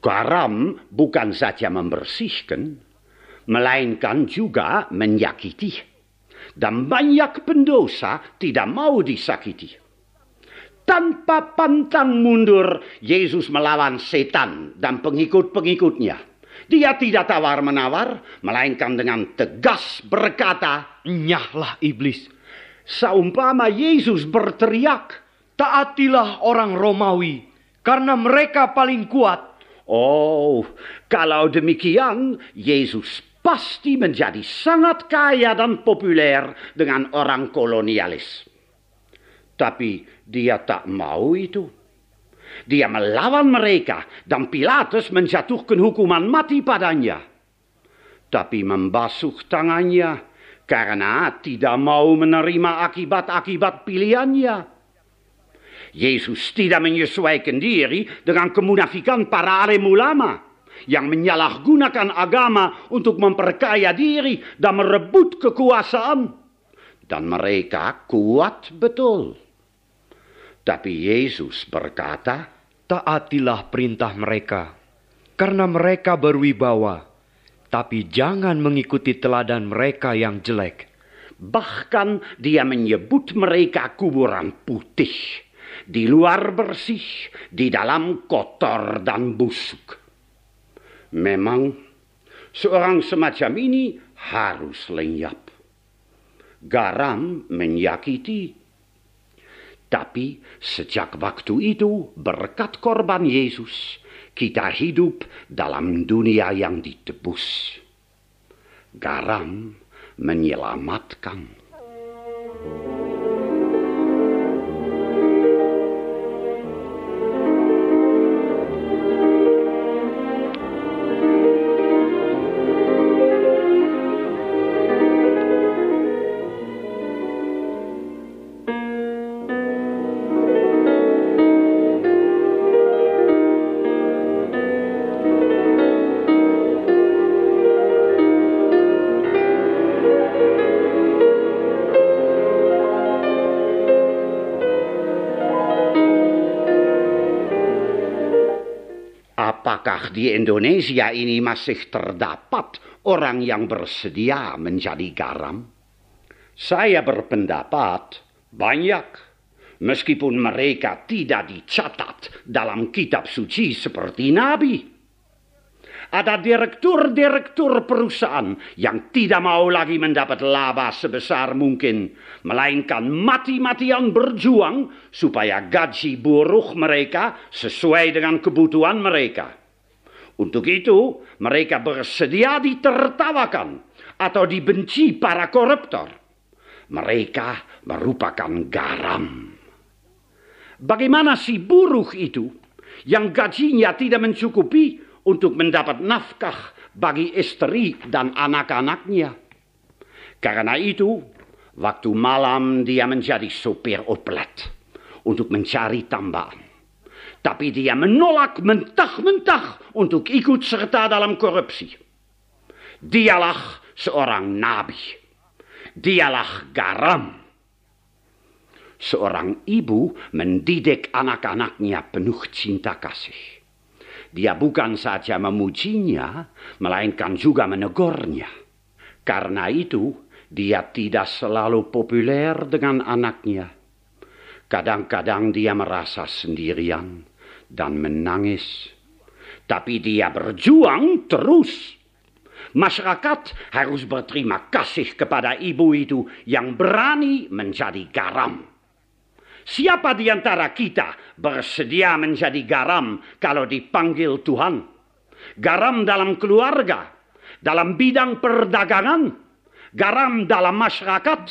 Garam bukan saja membersihkan, melainkan juga menyakiti. Dan banyak pendosa tidak mau disakiti. Tanpa pantang mundur, Yesus melawan setan dan pengikut-pengikutnya. Dia tidak tawar-menawar, melainkan dengan tegas berkata, Nyahlah iblis, Saumpama Yesus berteriak, taatilah orang Romawi, karena mereka paling kuat. Oh, kalau demikian, Yesus pasti menjadi sangat kaya dan populer dengan orang kolonialis. Tapi dia tak mau itu. Dia melawan mereka dan Pilatus menjatuhkan hukuman mati padanya. Tapi membasuh tangannya karena tidak mau menerima akibat-akibat pilihannya. Yesus tidak menyesuaikan diri dengan kemunafikan para alim ulama yang menyalahgunakan agama untuk memperkaya diri dan merebut kekuasaan. Dan mereka kuat betul. Tapi Yesus berkata, Taatilah perintah mereka, karena mereka berwibawa, tapi jangan mengikuti teladan mereka yang jelek. Bahkan dia menyebut mereka kuburan putih di luar bersih, di dalam kotor dan busuk. Memang seorang semacam ini harus lenyap. Garam menyakiti. Tapi sejak waktu itu berkat korban Yesus kita hidup dalam dunia yang ditebus. Garam menyelamatkan. Di Indonesia ini masih terdapat orang yang bersedia menjadi garam? Saya berpendapat banyak. Meskipun mereka tidak dicatat dalam kitab suci seperti Nabi. Ada direktur-direktur perusahaan yang tidak mau lagi mendapat laba sebesar mungkin, melainkan mati-matian berjuang supaya gaji buruh mereka sesuai dengan kebutuhan mereka. Untuk itu, mereka bersedia ditertawakan atau dibenci para koruptor. Mereka merupakan garam. Bagaimana si buruh itu yang gajinya tidak mencukupi untuk mendapat nafkah bagi istri dan anak-anaknya? Karena itu, waktu malam dia menjadi sopir oplet untuk mencari tambahan. Tapi dia menolak mentah-mentah untuk ikut serta dalam korupsi. Dialah seorang nabi. Dialah garam seorang ibu mendidik anak-anaknya penuh cinta kasih. Dia bukan saja memujinya, melainkan juga menegurnya. Karena itu, dia tidak selalu populer dengan anaknya. Kadang-kadang dia merasa sendirian dan menangis. Tapi dia berjuang terus. Masyarakat harus berterima kasih kepada ibu itu yang berani menjadi garam. Siapa di antara kita bersedia menjadi garam kalau dipanggil Tuhan? Garam dalam keluarga, dalam bidang perdagangan, garam dalam masyarakat,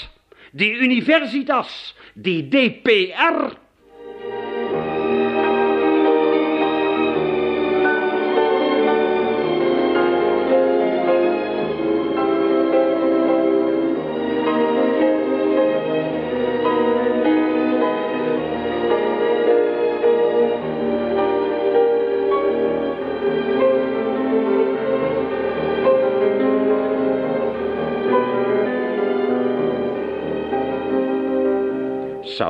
di universitas, di DPR.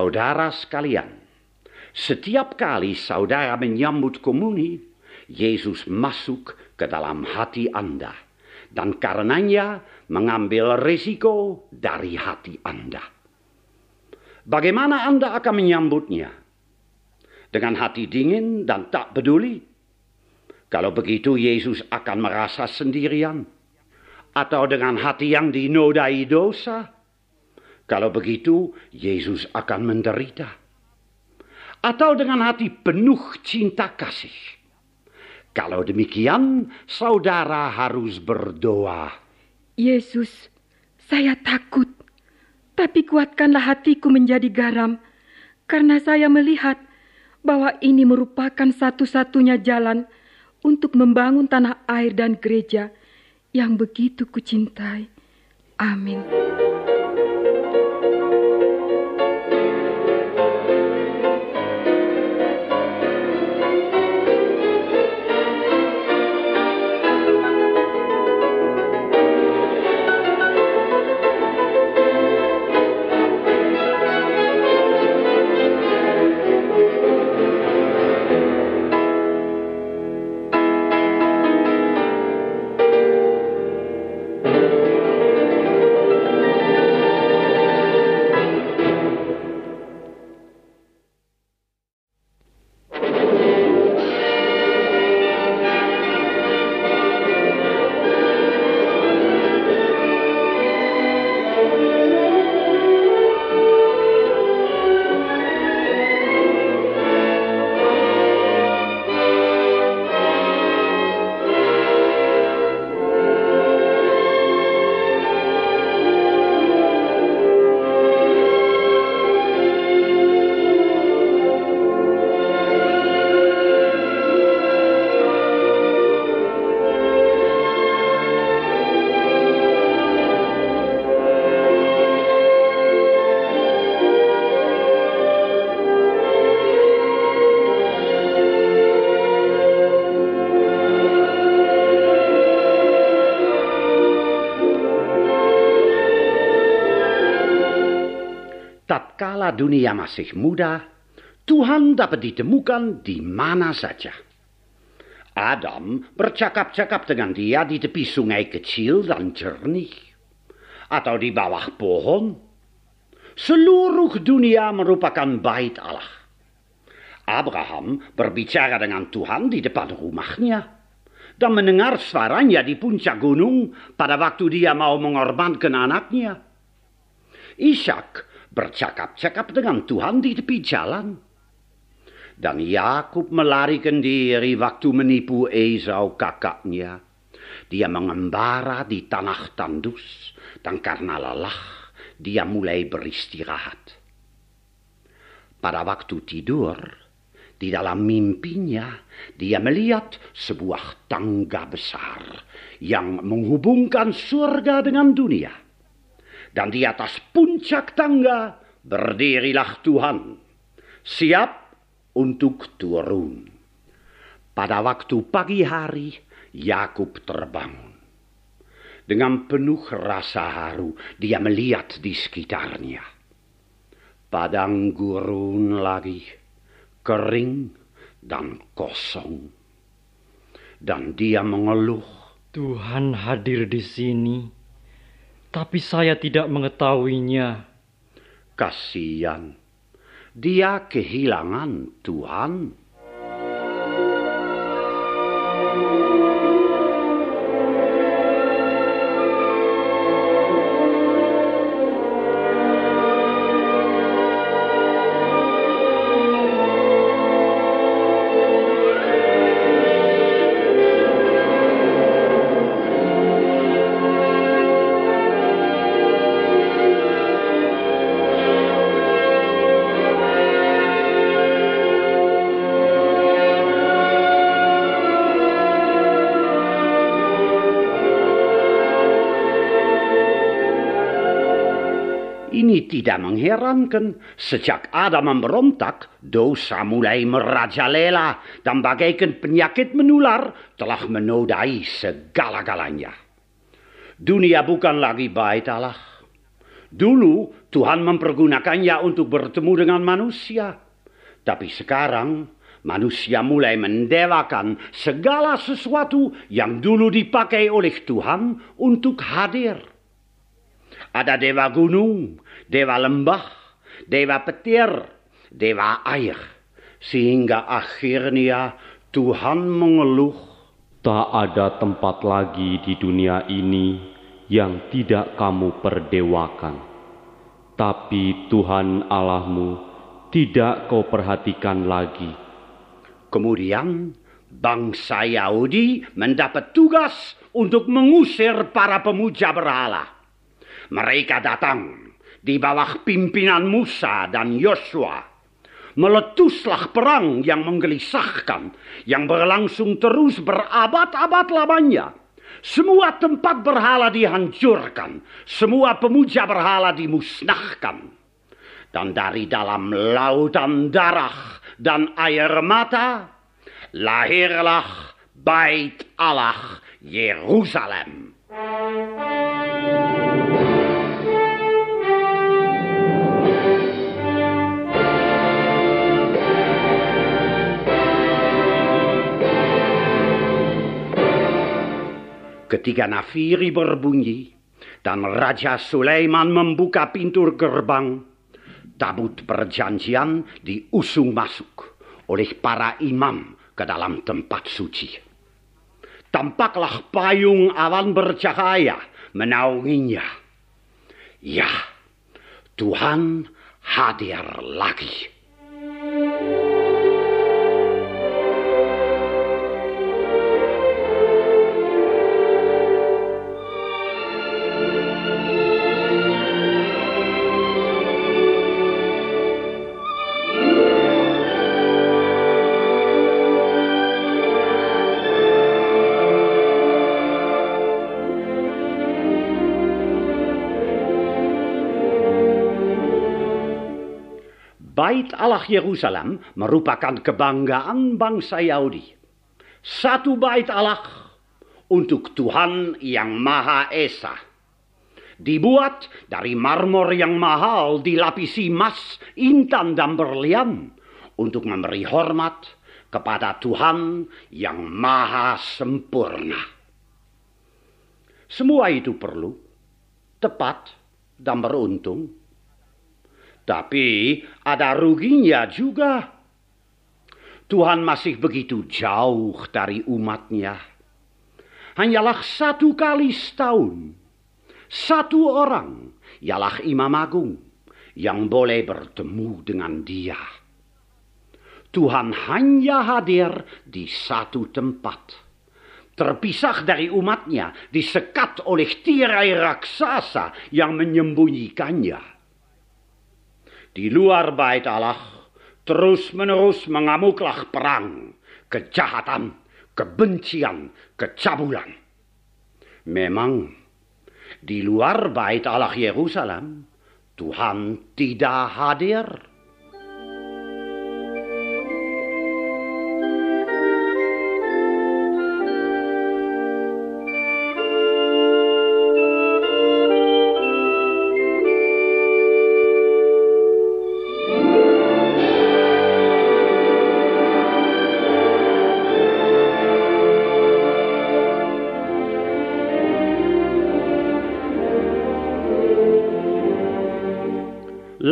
Saudara sekalian, setiap kali saudara menyambut komuni, Yesus masuk ke dalam hati Anda dan karenanya mengambil risiko dari hati Anda. Bagaimana Anda akan menyambutnya? Dengan hati dingin dan tak peduli? Kalau begitu Yesus akan merasa sendirian. Atau dengan hati yang dinodai dosa? Kalau begitu Yesus akan menderita. Atau dengan hati penuh cinta kasih. Kalau demikian, saudara harus berdoa. Yesus, saya takut. Tapi kuatkanlah hatiku menjadi garam, karena saya melihat bahwa ini merupakan satu-satunya jalan untuk membangun tanah air dan gereja yang begitu kucintai. Amin. Dunia masih muda, Tuhan dapat ditemukan di mana saja. Adam bercakap-cakap dengan dia di tepi sungai kecil dan jernih. Atau di bawah pohon. Seluruh dunia merupakan bait Allah. Abraham berbicara dengan Tuhan di depan rumahnya. Dan mendengar suaranya di puncak gunung pada waktu dia mau mengorbankan anaknya. Ishak bercakap-cakap dengan Tuhan di tepi jalan. Dan Yakub melarikan diri waktu menipu Esau kakaknya. Dia mengembara di tanah tandus dan karena lelah dia mulai beristirahat. Pada waktu tidur, di dalam mimpinya dia melihat sebuah tangga besar yang menghubungkan surga dengan dunia dan di atas puncak tangga berdirilah Tuhan, siap untuk turun. Pada waktu pagi hari, Yakub terbangun. Dengan penuh rasa haru, dia melihat di sekitarnya. Padang gurun lagi, kering dan kosong. Dan dia mengeluh. Tuhan hadir di sini tapi saya tidak mengetahuinya. Kasihan. Dia kehilangan Tuhan. Mengherankan. Sejak Adam memberontak, dosa mulai merajalela dan bagaikan penyakit menular telah menodai segala-galanya. Dunia bukan lagi bait Allah. Dulu Tuhan mempergunakannya untuk bertemu dengan manusia. Tapi sekarang manusia mulai mendewakan segala sesuatu yang dulu dipakai oleh Tuhan untuk hadir. Ada dewa gunung, dewa lembah, dewa petir, dewa air. Sehingga akhirnya Tuhan mengeluh. Tak ada tempat lagi di dunia ini yang tidak kamu perdewakan. Tapi Tuhan Allahmu tidak kau perhatikan lagi. Kemudian bangsa Yahudi mendapat tugas untuk mengusir para pemuja berhala. Mereka datang di bawah pimpinan Musa dan Yosua. Meletuslah perang yang menggelisahkan, yang berlangsung terus berabad-abad lamanya. Semua tempat berhala dihancurkan, semua pemuja berhala dimusnahkan. Dan dari dalam lautan darah dan air mata, lahirlah bait Allah Yerusalem. Ketika nafiri berbunyi dan Raja Sulaiman membuka pintu gerbang, tabut perjanjian diusung masuk oleh para imam ke dalam tempat suci. Tampaklah payung awan bercahaya menaunginya. Ya, Tuhan hadir lagi. Yerusalem merupakan kebanggaan bangsa Yahudi. Satu bait Allah untuk Tuhan yang Maha Esa. Dibuat dari marmor yang mahal dilapisi emas, intan, dan berlian untuk memberi hormat kepada Tuhan yang Maha Sempurna. Semua itu perlu, tepat, dan beruntung tapi ada ruginya juga. Tuhan masih begitu jauh dari umatnya. Hanyalah satu kali setahun. Satu orang, ialah imam agung, yang boleh bertemu dengan dia. Tuhan hanya hadir di satu tempat. Terpisah dari umatnya, disekat oleh tirai raksasa yang menyembunyikannya di luar bait Allah terus-menerus mengamuklah perang, kejahatan, kebencian, kecabulan. Memang di luar bait Allah Yerusalem Tuhan tidak hadir.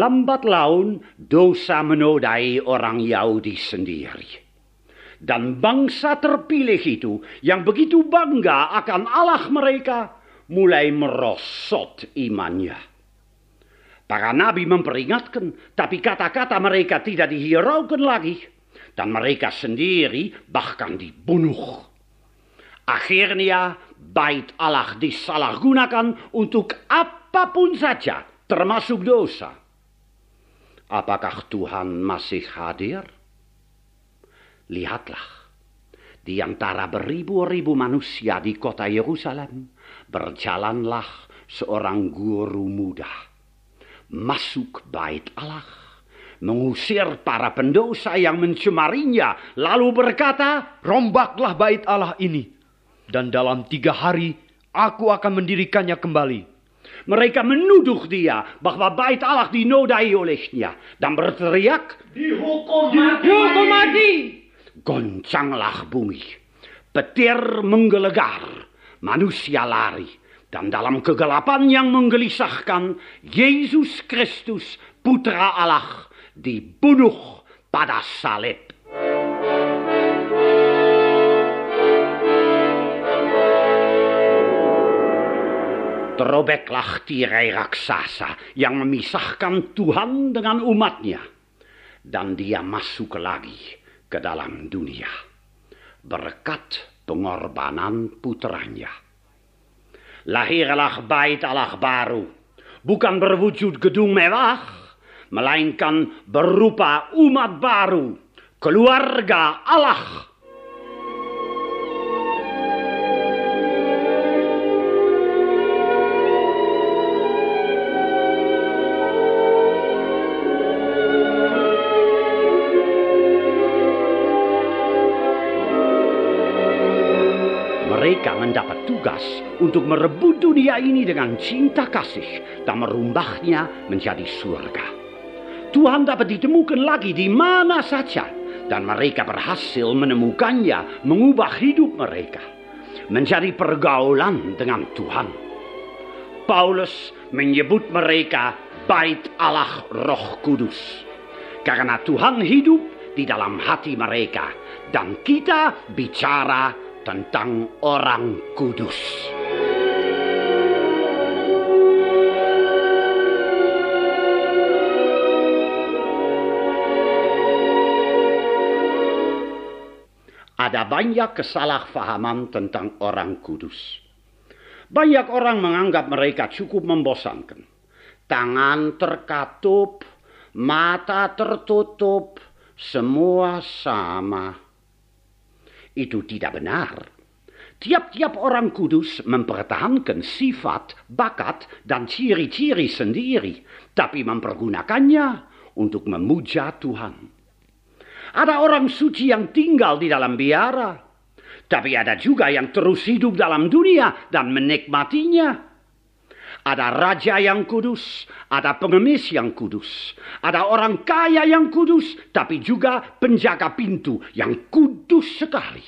Lambat laun dosa menodai orang Yahudi sendiri. Dan bangsa terpilih itu yang begitu bangga akan Allah mereka mulai merosot imannya. Para nabi memperingatkan, tapi kata-kata mereka tidak dihiraukan lagi. Dan mereka sendiri bahkan dibunuh. Akhirnya bait Allah disalahgunakan untuk apa pun saja, termasuk dosa. Apakah Tuhan masih hadir? Lihatlah, di antara beribu-ribu manusia di kota Yerusalem, berjalanlah seorang guru muda. Masuk bait Allah, mengusir para pendosa yang mencemarinya, lalu berkata, Rombaklah bait Allah ini, dan dalam tiga hari aku akan mendirikannya kembali Mereka menuduh dia bahwa bait Allah dinodai olehnya dan berteriak, Dihukum mati. Dihukum mati. Goncanglah bumi. Petir menggelegar. Manusia lari. Dan dalam kegelapan yang menggelisahkan, Yesus Kristus, Putra Allah, dibunuh pada salib. Terobeklah tirai raksasa yang memisahkan Tuhan dengan umatnya. Dan dia masuk lagi ke dalam dunia. Berkat pengorbanan putranya. Lahirlah bait Allah baru. Bukan berwujud gedung mewah. Melainkan berupa umat baru. Keluarga Allah. Untuk merebut dunia ini dengan cinta kasih dan merumbahnya menjadi surga. Tuhan dapat ditemukan lagi di mana saja dan mereka berhasil menemukannya, mengubah hidup mereka menjadi pergaulan dengan Tuhan. Paulus menyebut mereka bait Allah Roh Kudus karena Tuhan hidup di dalam hati mereka dan kita bicara tentang orang kudus. Ada banyak kesalahpahaman tentang orang kudus. Banyak orang menganggap mereka cukup membosankan. Tangan terkatup, mata tertutup, semua sama itu tidak benar. Tiap-tiap orang kudus mempertahankan sifat, bakat, dan ciri-ciri sendiri, tapi mempergunakannya untuk memuja Tuhan. Ada orang suci yang tinggal di dalam biara, tapi ada juga yang terus hidup dalam dunia dan menikmatinya. Ada raja yang kudus, ada pengemis yang kudus, ada orang kaya yang kudus, tapi juga penjaga pintu yang kudus sekali.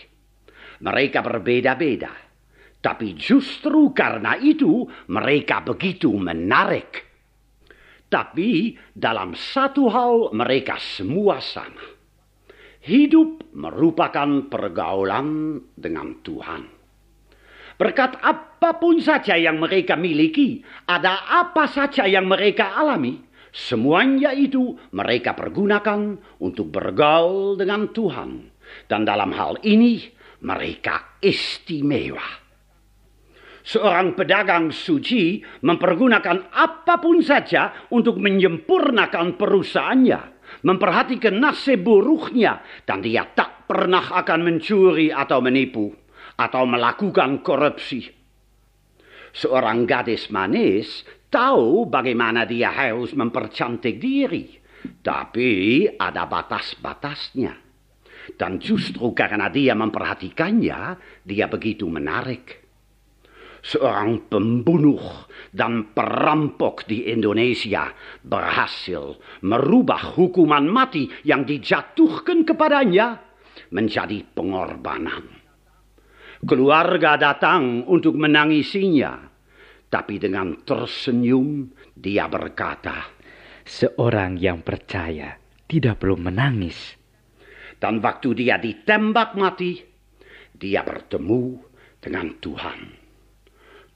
Mereka berbeda-beda, tapi justru karena itu mereka begitu menarik. Tapi dalam satu hal mereka semua sama. Hidup merupakan pergaulan dengan Tuhan. Berkat apa pun saja yang mereka miliki, ada apa saja yang mereka alami, semuanya itu mereka pergunakan untuk bergaul dengan Tuhan. Dan dalam hal ini mereka istimewa. Seorang pedagang suci mempergunakan apa pun saja untuk menyempurnakan perusahaannya, memperhatikan nasib buruknya, dan dia tak pernah akan mencuri atau menipu atau melakukan korupsi. Seorang gadis manis tahu bagaimana dia harus mempercantik diri, tapi ada batas-batasnya. Dan justru karena dia memperhatikannya, dia begitu menarik. Seorang pembunuh dan perampok di Indonesia berhasil merubah hukuman mati yang dijatuhkan kepadanya menjadi pengorbanan. Keluarga datang untuk menangisinya. Tapi dengan tersenyum dia berkata, Seorang yang percaya tidak perlu menangis. Dan waktu dia ditembak mati, dia bertemu dengan Tuhan.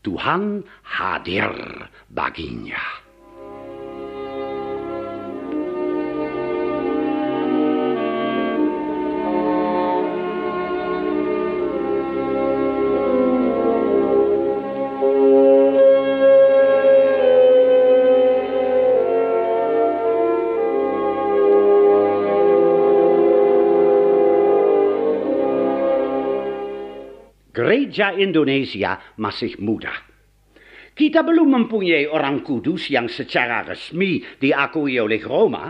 Tuhan hadir baginya. Gereja Indonesia masih muda. Kita belum mempunyai orang kudus yang secara resmi diakui oleh Roma,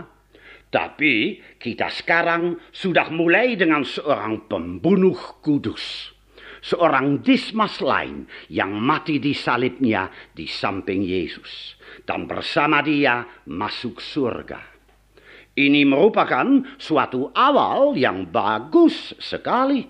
tapi kita sekarang sudah mulai dengan seorang pembunuh kudus. seorang Dismas lain yang mati di salibnya di samping Yesus dan bersama dia masuk surga. Ini merupakan suatu awal yang bagus sekali.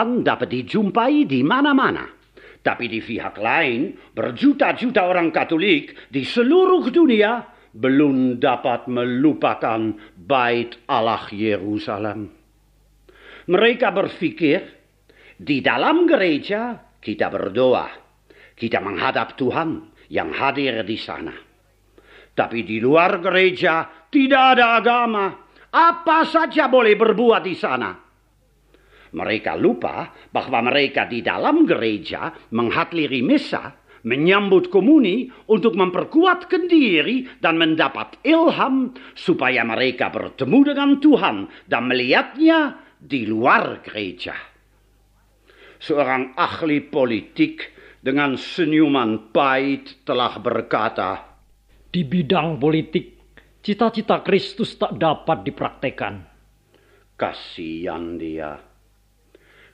Tuhan dapat dijumpai di mana-mana. Tapi di pihak lain, berjuta-juta orang Katolik di seluruh dunia belum dapat melupakan bait Allah Yerusalem. Mereka berpikir, di dalam gereja kita berdoa, kita menghadap Tuhan yang hadir di sana. Tapi di luar gereja tidak ada agama, apa saja boleh berbuat di sana. Mereka lupa bahwa mereka di dalam gereja menghadiri misa, menyambut komuni untuk memperkuatkan diri dan mendapat ilham supaya mereka bertemu dengan Tuhan dan melihatnya di luar gereja. Seorang ahli politik dengan senyuman pahit telah berkata, Di bidang politik, cita-cita Kristus tak dapat dipraktekan. Kasihan dia.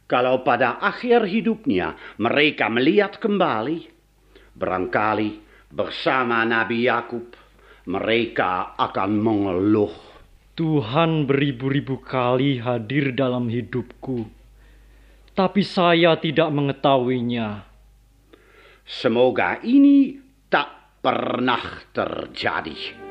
Kalau pada akhir hidupnya mereka melihat kembali, barangkali bersama Nabi Yakub mereka akan mengeluh. Tuhan beribu-ribu kali hadir dalam hidupku, tapi saya tidak mengetahuinya. Semoga ini tak pernah terjadi.